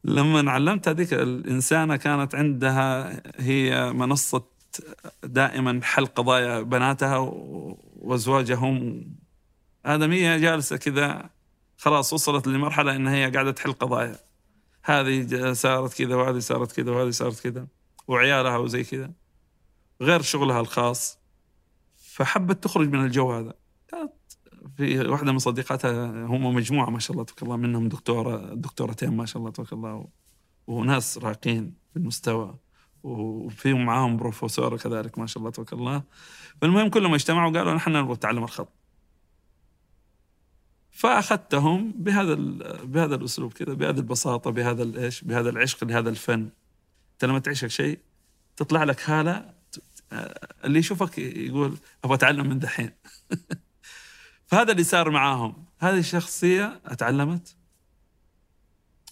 لما علمت هذيك الإنسانة كانت عندها هي منصة دائما حل قضايا بناتها وأزواجهم. آدمية جالسة كذا خلاص وصلت لمرحلة إن هي قاعدة تحل قضايا. هذه صارت كذا وهذه صارت كذا وهذه صارت كذا وعيالها وزي كذا. غير شغلها الخاص. فحبت تخرج من الجو هذا. في واحدة من صديقاتها هم مجموعة ما شاء الله تبارك الله منهم دكتورة دكتورتين ما شاء الله تبارك الله وناس راقين في المستوى وفيهم معاهم بروفيسور كذلك ما شاء الله تبارك الله. فالمهم كلهم اجتمعوا وقالوا نحن نبغى نتعلم الخط. فأخذتهم بهذا بهذا الأسلوب كذا بهذه البساطة بهذا الايش بهذا العشق لهذا الفن. انت لما تعيش شيء تطلع لك هالة اللي يشوفك يقول أبغى أتعلم من دحين. فهذا اللي صار معاهم. هذه الشخصية أتعلمت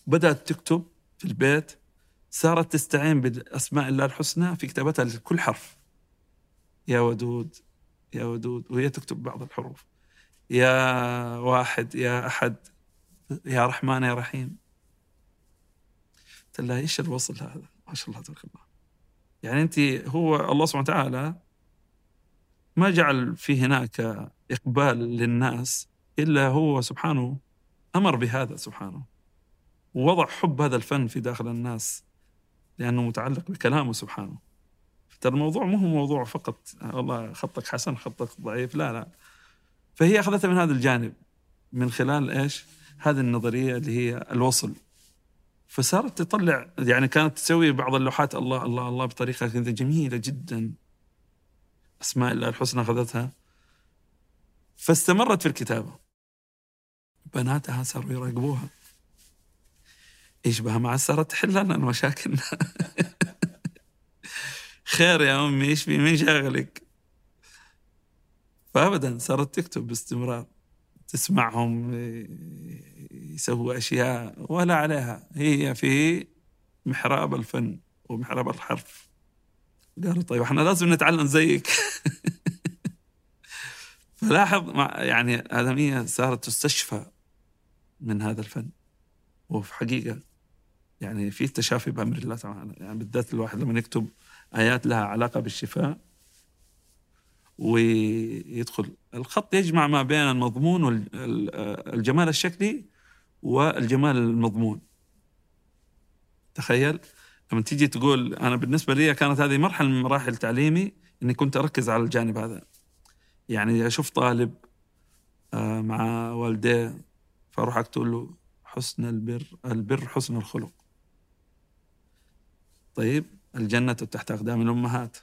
بدأت تكتب في البيت صارت تستعين بأسماء الله الحسنى في كتابتها لكل حرف. يا ودود يا ودود وهي تكتب بعض الحروف. يا واحد يا أحد يا رحمن يا رحيم. قلت لها إيش الوصل هذا؟ ما شاء الله تبارك الله. يعني أنت هو الله سبحانه وتعالى ما جعل في هناك إقبال للناس إلا هو سبحانه أمر بهذا سبحانه ووضع حب هذا الفن في داخل الناس لأنه متعلق بكلامه سبحانه. ترى الموضوع مو هو موضوع فقط والله خطك حسن خطك ضعيف لا لا. فهي أخذتها من هذا الجانب من خلال إيش؟ هذه النظرية اللي هي الوصل. فصارت تطلع يعني كانت تسوي بعض اللوحات الله الله الله بطريقة كذا جميلة جدا. أسماء الله الحسنى أخذتها. فاستمرت في الكتابة. بناتها صاروا يراقبوها. إيش بها مع صارت تحل لنا مشاكلنا خير يا أمي إيش في مين شاغلك فابدا صارت تكتب باستمرار تسمعهم يسووا أشياء ولا عليها. هي في محراب الفن ومحراب الحرف. قالوا طيب إحنا لازم نتعلم زيك. فلاحظ مع يعني آدمية صارت تستشفى من هذا الفن. وفي حقيقة يعني في تشافي بأمر الله تعالى يعني بالذات الواحد لما يكتب آيات لها علاقة بالشفاء ويدخل الخط يجمع ما بين المضمون والجمال الشكلي والجمال المضمون. تخيل؟ لما تيجي تقول أنا بالنسبة لي كانت هذه مرحلة من مراحل تعليمي إني كنت أركز على الجانب هذا. يعني أشوف طالب آه، مع والديه فأروح أكتب له حسن البر البر حسن الخلق. طيب الجنة تحت أقدام الأمهات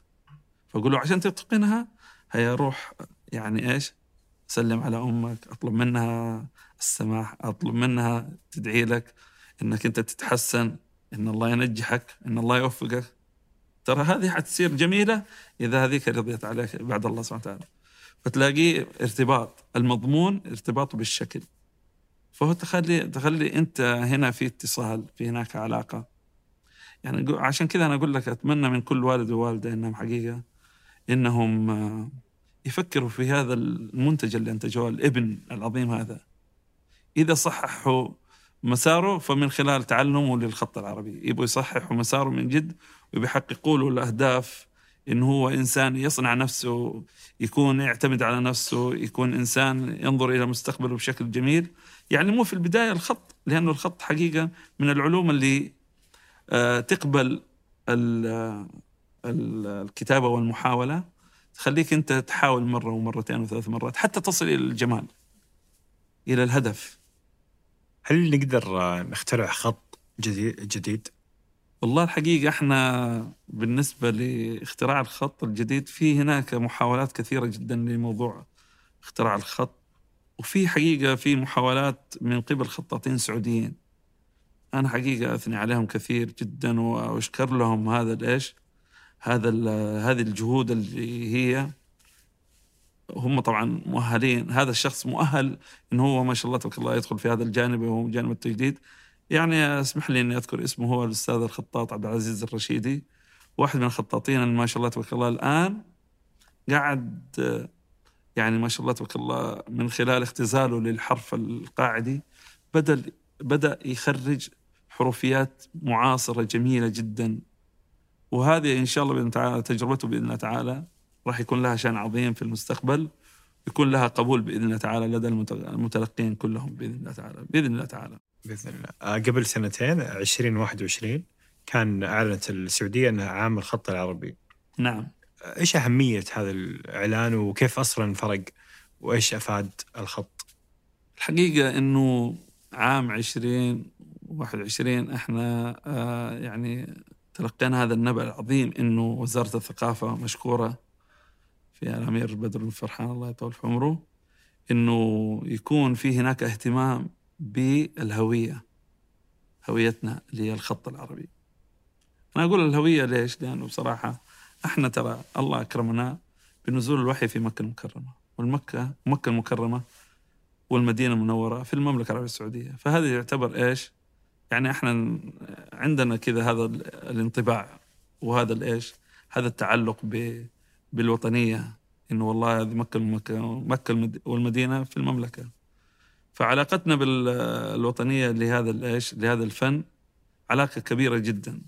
فأقول له عشان تتقنها هيا روح يعني إيش سلم على أمك أطلب منها السماح أطلب منها تدعي لك إنك أنت تتحسن إن الله ينجحك إن الله يوفقك. ترى هذه حتصير جميلة إذا هذيك رضيت عليك بعد الله سبحانه وتعالى. فتلاقيه ارتباط المضمون ارتباطه بالشكل. فهو تخلي تخلي أنت هنا في اتصال في هناك علاقة. يعني عشان كذا أنا أقول لك أتمنى من كل والد ووالدة إنهم حقيقة إنهم يفكروا في هذا المنتج اللي أنتجوه الإبن العظيم هذا. إذا صححوا مساره فمن خلال تعلمه للخط العربي. يبغوا يصححوا مساره من جد وبيحققوا له الأهداف انه هو إنسان يصنع نفسه يكون يعتمد على نفسه يكون إنسان ينظر إلى مستقبله بشكل جميل. يعني مو في البداية الخط لأنه الخط حقيقة من العلوم اللي آه، تقبل الكتابة والمحاولة تخليك أنت تحاول مرة ومرتين وثلاث مرات حتى تصل إلى الجمال إلى الهدف. هل نقدر نخترع خط جديد جديد؟ والله الحقيقة إحنا بالنسبة لاختراع الخط الجديد في هناك محاولات كثيرة جدا لموضوع اختراع الخط وفي حقيقة في محاولات من قبل خطاطين سعوديين أنا حقيقة أثني عليهم كثير جدا وأشكر لهم هذا الإيش هذا هذه الجهود اللي هي هم طبعا مؤهلين. هذا الشخص مؤهل انه هو ما شاء الله تبارك الله يدخل في هذا الجانب وهو جانب التجديد. يعني اسمح لي إني أذكر اسمه هو الأستاذ الخطاط عبد العزيز الرشيدي واحد من الخطاطين ما شاء الله تبارك الله الآن قاعد يعني ما شاء الله تبارك الله من خلال اختزاله للحرف القاعدي بدأ بدأ يخرج حروفيات معاصرة جميلة جدا. وهذه إن شاء الله بإذن تعالى تجربته بإذن الله تعالى. راح يكون لها شأن عظيم في المستقبل يكون لها قبول بإذن الله تعالى لدى المتلقين كلهم بإذن الله تعالى بإذن الله تعالى. بإذن الله. آه، قبل سنتين 2021 كان أعلنت السعودية أنها عام الخط العربي. نعم. إيش أهمية هذا الإعلان وكيف أصلا فرق؟ وإيش أفاد الخط؟ الحقيقة إنه عام 2021 إحنا آه يعني تلقينا هذا النبأ العظيم إنه وزارة الثقافة مشكورة في الامير بدر بن فرحان الله يطول في عمره إنه يكون في هناك اهتمام بالهوية هويتنا اللي هي الخط العربي. أنا أقول الهوية ليش؟ لأنه بصراحة إحنا ترى الله أكرمنا بنزول الوحي في مكة المكرمة والمكة مكة المكرمة والمدينة المنورة في المملكة العربية السعودية، فهذا يعتبر إيش؟ يعني إحنا عندنا كذا هذا ال- الانطباع وهذا الايش هذا التعلق ب بالوطنية إنه والله هذه مكة مكة المد- والمدينة في المملكة. فعلاقتنا بالوطنية لهذا الايش لهذا الفن علاقة كبيرة جدا.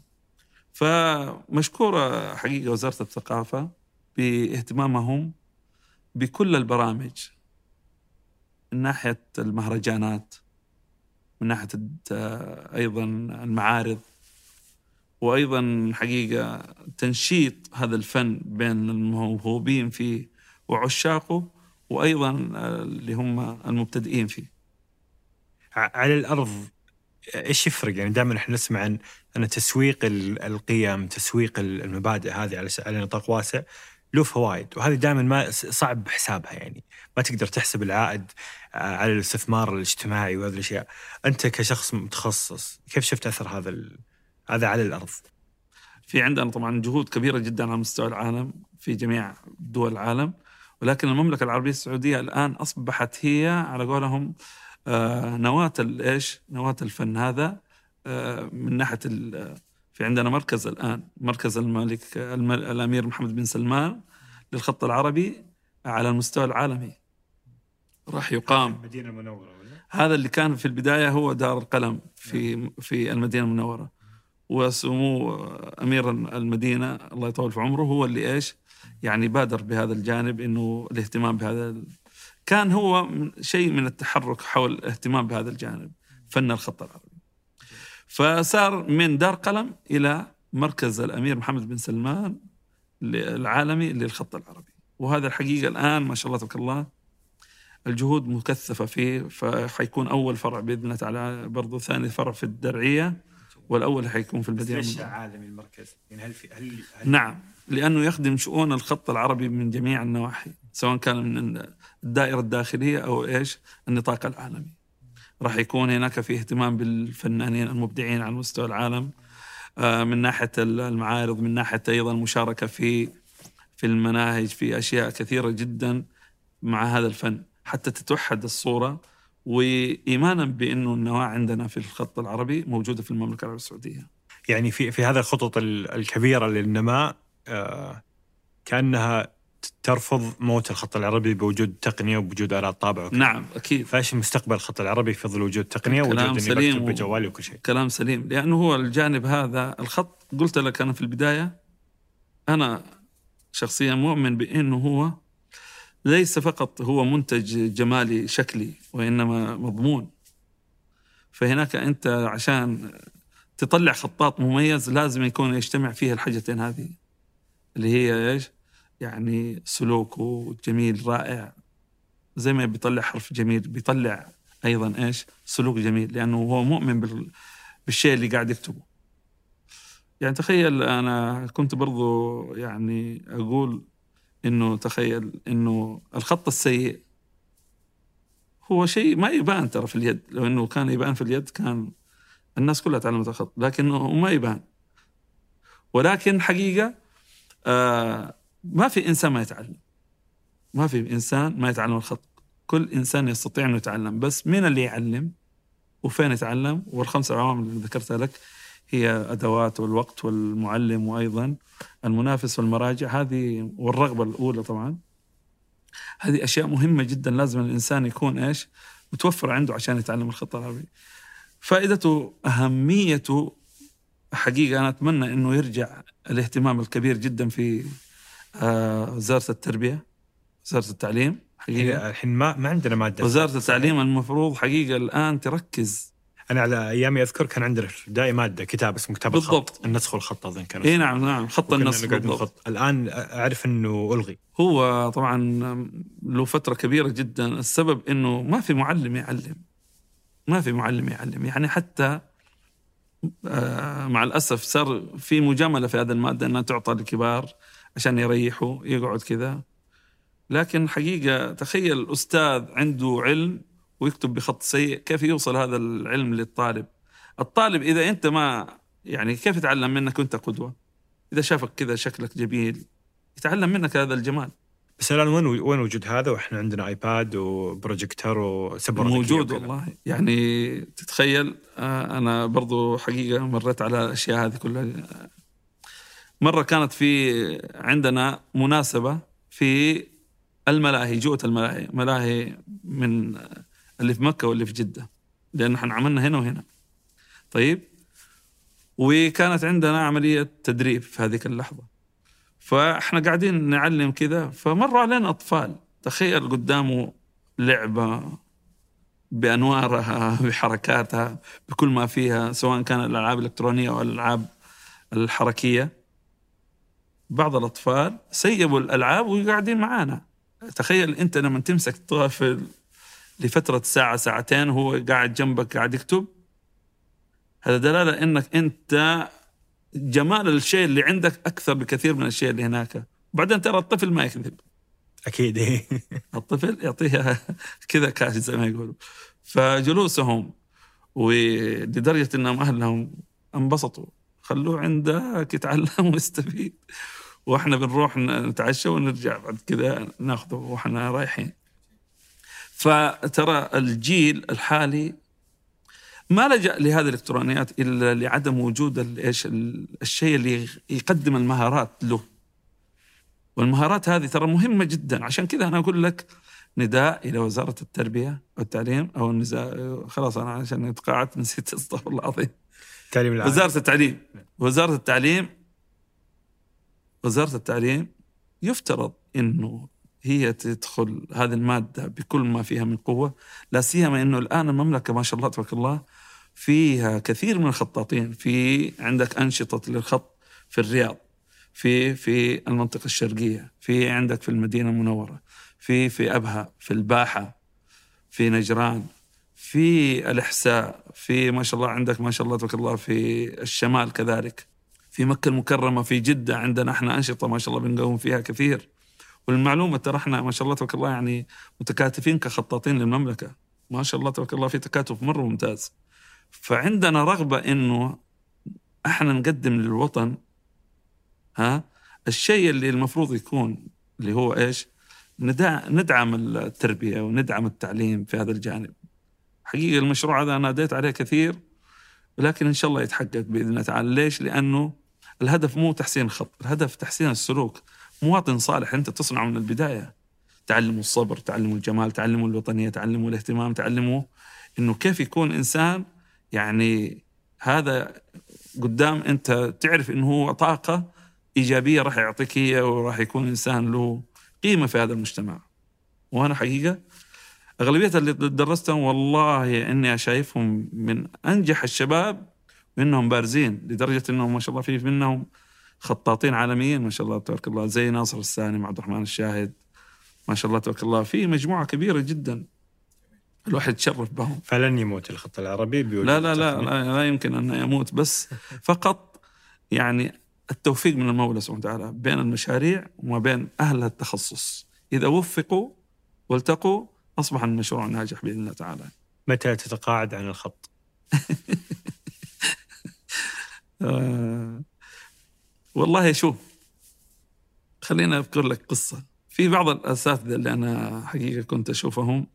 فمشكورة حقيقة وزارة الثقافة باهتمامهم بكل البرامج من ناحية المهرجانات من ناحية أيضا المعارض وأيضا حقيقه تنشيط هذا الفن بين الموهوبين فيه وعشاقه وأيضا اللي هم المبتدئين فيه. على الأرض إيش يفرق؟ يعني دائما إحنا نسمع عن ان تسويق ال- القيم تسويق ال- المبادئ هذه على على نطاق واسع له فوائد وهذه دائما ما صعب حسابها يعني. ما تقدر تحسب العائد آه، على الاستثمار الاجتماعي وهذه الأشياء. أنت كشخص متخصص كيف شفت أثر هذا هذا على الأرض. في عندنا طبعا جهود كبيرة جدا على مستوى العالم في جميع دول العالم ولكن المملكة العربية السعودية الآن أصبحت هي على قولهم آه، نواة الايش؟ نواة الفن هذا آه، من ناحية ال- في عندنا مركز الآن مركز الملك الم- الأمير محمد بن سلمان للخط العربي على المستوى العالمي. راح يقام. المدينة المنورة ولا؟ هذا اللي كان في البداية هو دار القلم في في المدينة المنورة. وسمو أمير المدينة الله يطول في عمره هو اللي إيش؟ يعني بادر بهذا الجانب إنه الاهتمام بهذا كان هو شيء من التحرك حول الاهتمام بهذا الجانب فن الخط العربي فصار من دار قلم إلى مركز الأمير محمد بن سلمان العالمي للخط العربي. وهذا الحقيقة الآن ما شاء الله تبارك الله الجهود مكثفة فيه فحيكون أول فرع بإذن الله تعالى برضو ثاني فرع في الدرعية. والأول حيكون في المدينة ليش المنورة. عالمي المركز؟ يعني هل في هل, هل نعم لأنه يخدم شؤون الخط العربي من جميع النواحي سواء كان من الدائرة الداخلية أو إيش النطاق العالمي راح يكون هناك في اهتمام بالفنانين المبدعين على مستوى العالم آه، من ناحية المعارض من ناحية أيضا المشاركة في في المناهج في أشياء كثيرة جدا مع هذا الفن حتى تتوحد الصورة وإيمانا بأنه النواة عندنا في الخط العربي موجودة في المملكة العربية السعودية. يعني في في هذه الخطط ال- الكبيرة للنماء آه، كأنها ترفض موت الخط العربي بوجود تقنية وبوجود آلات طابع وكذا. نعم أكيد. فإيش مستقبل الخط العربي في ظل وجود تقنية كلام اني سليم بكتب و- بجوالي وكل شيء؟ كلام سليم. لأنه هو الجانب هذا الخط قلت لك أنا في البداية أنا شخصيا مؤمن بأنه هو ليس فقط هو منتج جمالي شكلي وإنما مضمون فهناك أنت عشان تطلع خطاط مميز لازم يكون يجتمع فيه الحاجتين هذه اللي هي إيش؟ يعني سلوكه جميل رائع زي ما بيطلع حرف جميل بيطلع أيضا إيش؟ سلوك جميل لأنه هو مؤمن بال... بالشيء اللي قاعد يكتبه. يعني تخيل أنا كنت برضو يعني أقول إنه تخيل إنه الخط السيء هو شيء ما يبان ترى في اليد لو إنه كان يبان في اليد كان الناس كلها تعلمت الخط لكنه ما يبان. ولكن حقيقة آه ما في إنسان ما يتعلم. ما في إنسان ما يتعلم الخط. كل إنسان يستطيع إنه يتعلم بس مين اللي يعلم وفين يتعلم؟ والخمس عوامل اللي ذكرتها لك هي أدوات والوقت والمعلم وأيضا المنافس والمراجع هذه والرغبة الأولى طبعا. هذه أشياء مهمة جدا لازم الإنسان يكون إيش؟ متوفر عنده عشان يتعلم الخط العربي فائدته اهميته حقيقة أنا أتمنى إنه يرجع الاهتمام الكبير جدا في آه، وزارة التربية وزارة التعليم حقيقة. هي الحين ما ما عندنا مادة. وزارة التعليم المفروض حقيقة الآن تركز أنا على أيامي أذكر كان عندنا الابتدائي مادة كتاب اسمه كتاب بالضبط. الخط النسخ والخط اظن كان. اي. نعم نعم خط بالضبط. نخط. الآن أعرف إنه ألغي. هو طبعا له فترة كبيرة جدا. السبب إنه ما في معلم يعلم. ما في معلم يعلم. يعني حتى آه، مع الأسف صار في مجاملة في هذه المادة إنها تعطى للكبار عشان يريحوا يقعد كذا. لكن حقيقة تخيل الاستاذ عنده علم ويكتب بخط سيء كيف يوصل هذا العلم للطالب؟ الطالب إذا أنت ما يعني كيف يتعلم منك وأنت قدوة؟ إذا شافك كذا شكلك جميل يتعلم منك هذا الجمال. بس الآن وين وين وجود هذا؟ وإحنا عندنا iPad و projector وسبورة موجود. والله. يعني تتخيل آه، أنا برضو حقيقة مريت على الأشياء هذه كلها. مرة كانت في عندنا مناسبة في الملاهي جوة الملاهي ملاهي من اللي في مكة واللي في جدة لأن إحنا عملنا هنا وهنا. طيب؟ وكانت عندنا عملية تدريب في هذيك اللحظة. فإحنا قاعدين نعلم كذا فمروا علينا أطفال. تخيل قدامه لعبة بأنوارها بحركاتها بكل ما فيها سواء كان الألعاب الإلكترونية أو الألعاب الحركية. بعض الأطفال سيبوا الألعاب وقاعدين معانا. تخيل أنت لما تمسك طفل لفترة ساعة ساعتين وهو قاعد جنبك قاعد يكتب. هذا دلالة إنك أنت جمال الشيء اللي عندك أكثر بكثير من الشيء اللي هناك. وبعدين ترى الطفل ما يكذب. إيه. الطفل يعطيها كذا كاش زي ما يقولوا. فجلوسهم ولدرجة أنهم أهلهم انبسطوا. خلوه عندك يتعلم ويستفيد. وإحنا بنروح نتعشى ونرجع بعد كذا ناخذه وإحنا رايحين. فترى الجيل الحالي ما لجأ لهذه الإلكترونيات إلا لعدم وجود إيش ال- الشيء اللي يقدم المهارات له. والمهارات هذه ترى مهمة جدا. عشان كذا أنا أقول لك نداء إلى وزارة التربية والتعليم أو النزاع خلاص أنا عشان تقاعدت نسيت استغفر الله العظيم. التعليم العالي وزارة التعليم. وزارة التعليم وزارة التعليم يفترض إنه هي تدخل هذه المادة بكل ما فيها من قوة لا سيما إنه الآن المملكة ما شاء الله تبارك الله فيها كثير من الخطاطين في عندك أنشطة للخط في الرياض في في المنطقة الشرقية في عندك في المدينة المنورة في في أبها في الباحة في نجران في الإحساء في ما شاء الله عندك ما شاء الله تبارك الله في الشمال كذلك في مكة المكرمة في جدة عندنا إحنا أنشطة ما شاء الله بنقوم فيها كثير. والمعلومة ترى إحنا ما شاء الله تبارك الله يعني متكاتفين كخطاطين للمملكة ما شاء الله تبارك الله في تكاتف مرة ممتاز فعندنا رغبة إنه إحنا نقدم للوطن ها الشيء اللي المفروض يكون اللي هو إيش؟ ندع- ندعم التربية وندعم التعليم في هذا الجانب. حقيقة المشروع هذا أنا ناديت عليه كثير ولكن إن شاء الله يتحقق بإذن الله تعالى ليش؟ لأنه الهدف مو تحسين الخط الهدف تحسين السلوك مواطن صالح أنت تصنعه من البداية. تعلموا الصبر تعلموا الجمال تعلموا الوطنية تعلموا الاهتمام تعلموا أنه كيف يكون إنسان يعني هذا قدام أنت تعرف أنه هو طاقة إيجابية راح يعطيك هي وراح يكون إنسان له قيمة في هذا المجتمع. وأنا حقيقة أغلبية اللي درستهم والله إني شايفهم من أنجح الشباب منهم بارزين لدرجة إنهم ما شاء الله في منهم خطاطين عالميين ما شاء الله تبارك الله زي ناصر السالم عبد الرحمن الشاهد ما شاء الله تبارك الله في مجموعة كبيرة جدا الواحد يتشرف بهم فلن يموت الخط العربي لا لا لا. لا, لا يمكن أن يموت بس فقط يعني التوفيق من المولى سبحانه وتعالى بين المشاريع وما بين أهل التخصص إذا وفقوا والتقوا أصبح المشروع ناجح بإذن الله تعالى متى تتقاعد عن الخط؟ والله شوف خلينا أذكر لك قصة. في بعض الأساتذة اللي أنا حقيقة كنت أشوفهم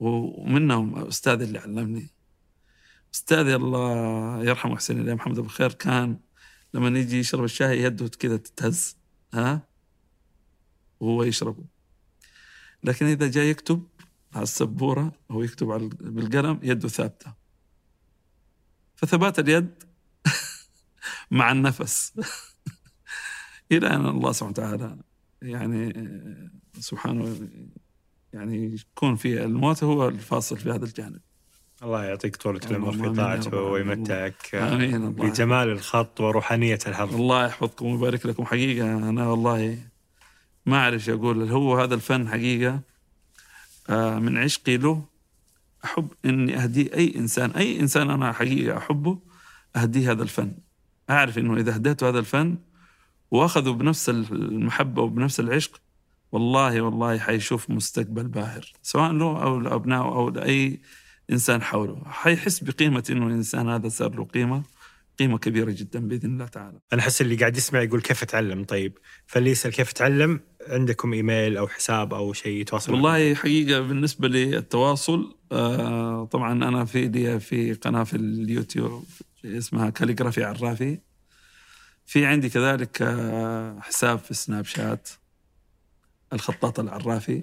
ومنهم أستاذي اللي علمني. أستاذي الله يرحمه حسين الله محمد أبو خير كان لما يجي يشرب الشاي يده كذا تتهز ها؟ وهو يشربه. لكن إذا جاي يكتب على السبورة أو يكتب على بالقلم يده ثابتة. فثبات اليد مع النفس. إلى أن الله سبحانه وتعالى يعني سبحانه يعني يكون في الموت هو الفاصل في هذا الجانب. الله يعطيك طولة العمر في طاعته. ويمتعك. بجمال الخط وروحانية الحرف الله يحفظكم ويبارك لكم. حقيقة أنا والله ما أعرف أقول. هو هذا الفن حقيقة آه، من عشقي له. أحب إني أهديه أي إنسان أي إنسان أنا حقيقة أحبه أهديه هذا الفن. أعرف إنه إذا هديته هذا الفن وأخذه بنفس المحبة وبنفس العشق والله والله حيشوف مستقبل باهر سواء له أو لأبنائه أو لأي إنسان حوله. حيحس بقيمة إنه الإنسان هذا صار له قيمة قيمه كبيرة جدا بإذن الله تعالى. أنا أحس اللي قاعد يسمع يقول كيف أتعلم؟ طيب فاللي يسأل كيف أتعلم عندكم إيميل أو حساب أو شيء يتواصل معكم؟ والله حقيقة بالنسبة للتواصل آه طبعا أنا في لي في قناة في اليوتيوب اسمها كاليغرافي عرافي. في عندي كذلك آه حساب في سناب شات الخطاط العرافي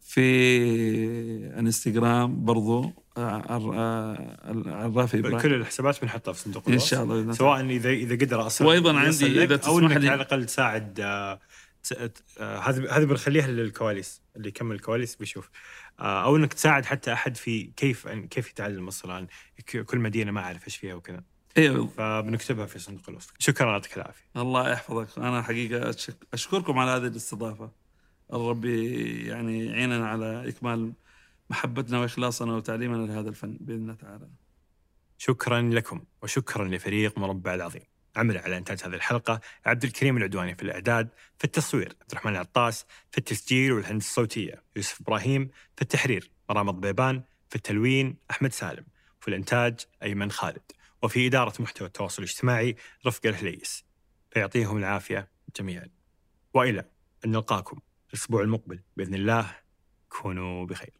في انستغرام برضو آه، آه، العرافي إبراهيم. كل الحسابات بنحطها في صندوق إن الوصف شاء الله. سواء إذا إذا قدر أصلا وأيضاً عندي إذا لك أو تسمح انك لي- على الأقل تساعد هذه هذه بنخليها للكواليس اللي يكمل الكواليس بيشوف أو إنك تساعد حتى أحد في كيف كيف يتعلم أصلا كل مدينة ما أعرف إيش فيها وكذا إيوه. فبنكتبها في صندوق الوصف. شكرا يعطيك العافية. الله يحفظك. أنا حقيقة أشكركم على هذه الاستضافة. ربي يعني يعيننا على إكمال محبتنا وإخلاصنا وتعليمنا لهذا الفن بإذن الله تعالى. شكرا لكم وشكرا لفريق مربع العظيم. عمل على انتاج هذه الحلقة عبد الكريم العدواني في الإعداد في التصوير عبد الرحمن العطاس في التسجيل والهندسة الصوتية يوسف إبراهيم في التحرير مرام ضبيبان في التلوين أحمد سالم في الإنتاج أيمن خالد. وفي إدارة محتوى التواصل الاجتماعي رفقة الهليس. فيعطيهم العافية جميعا. وإلى أن نلقاكم الأسبوع المقبل بإذن الله. كونوا بخير.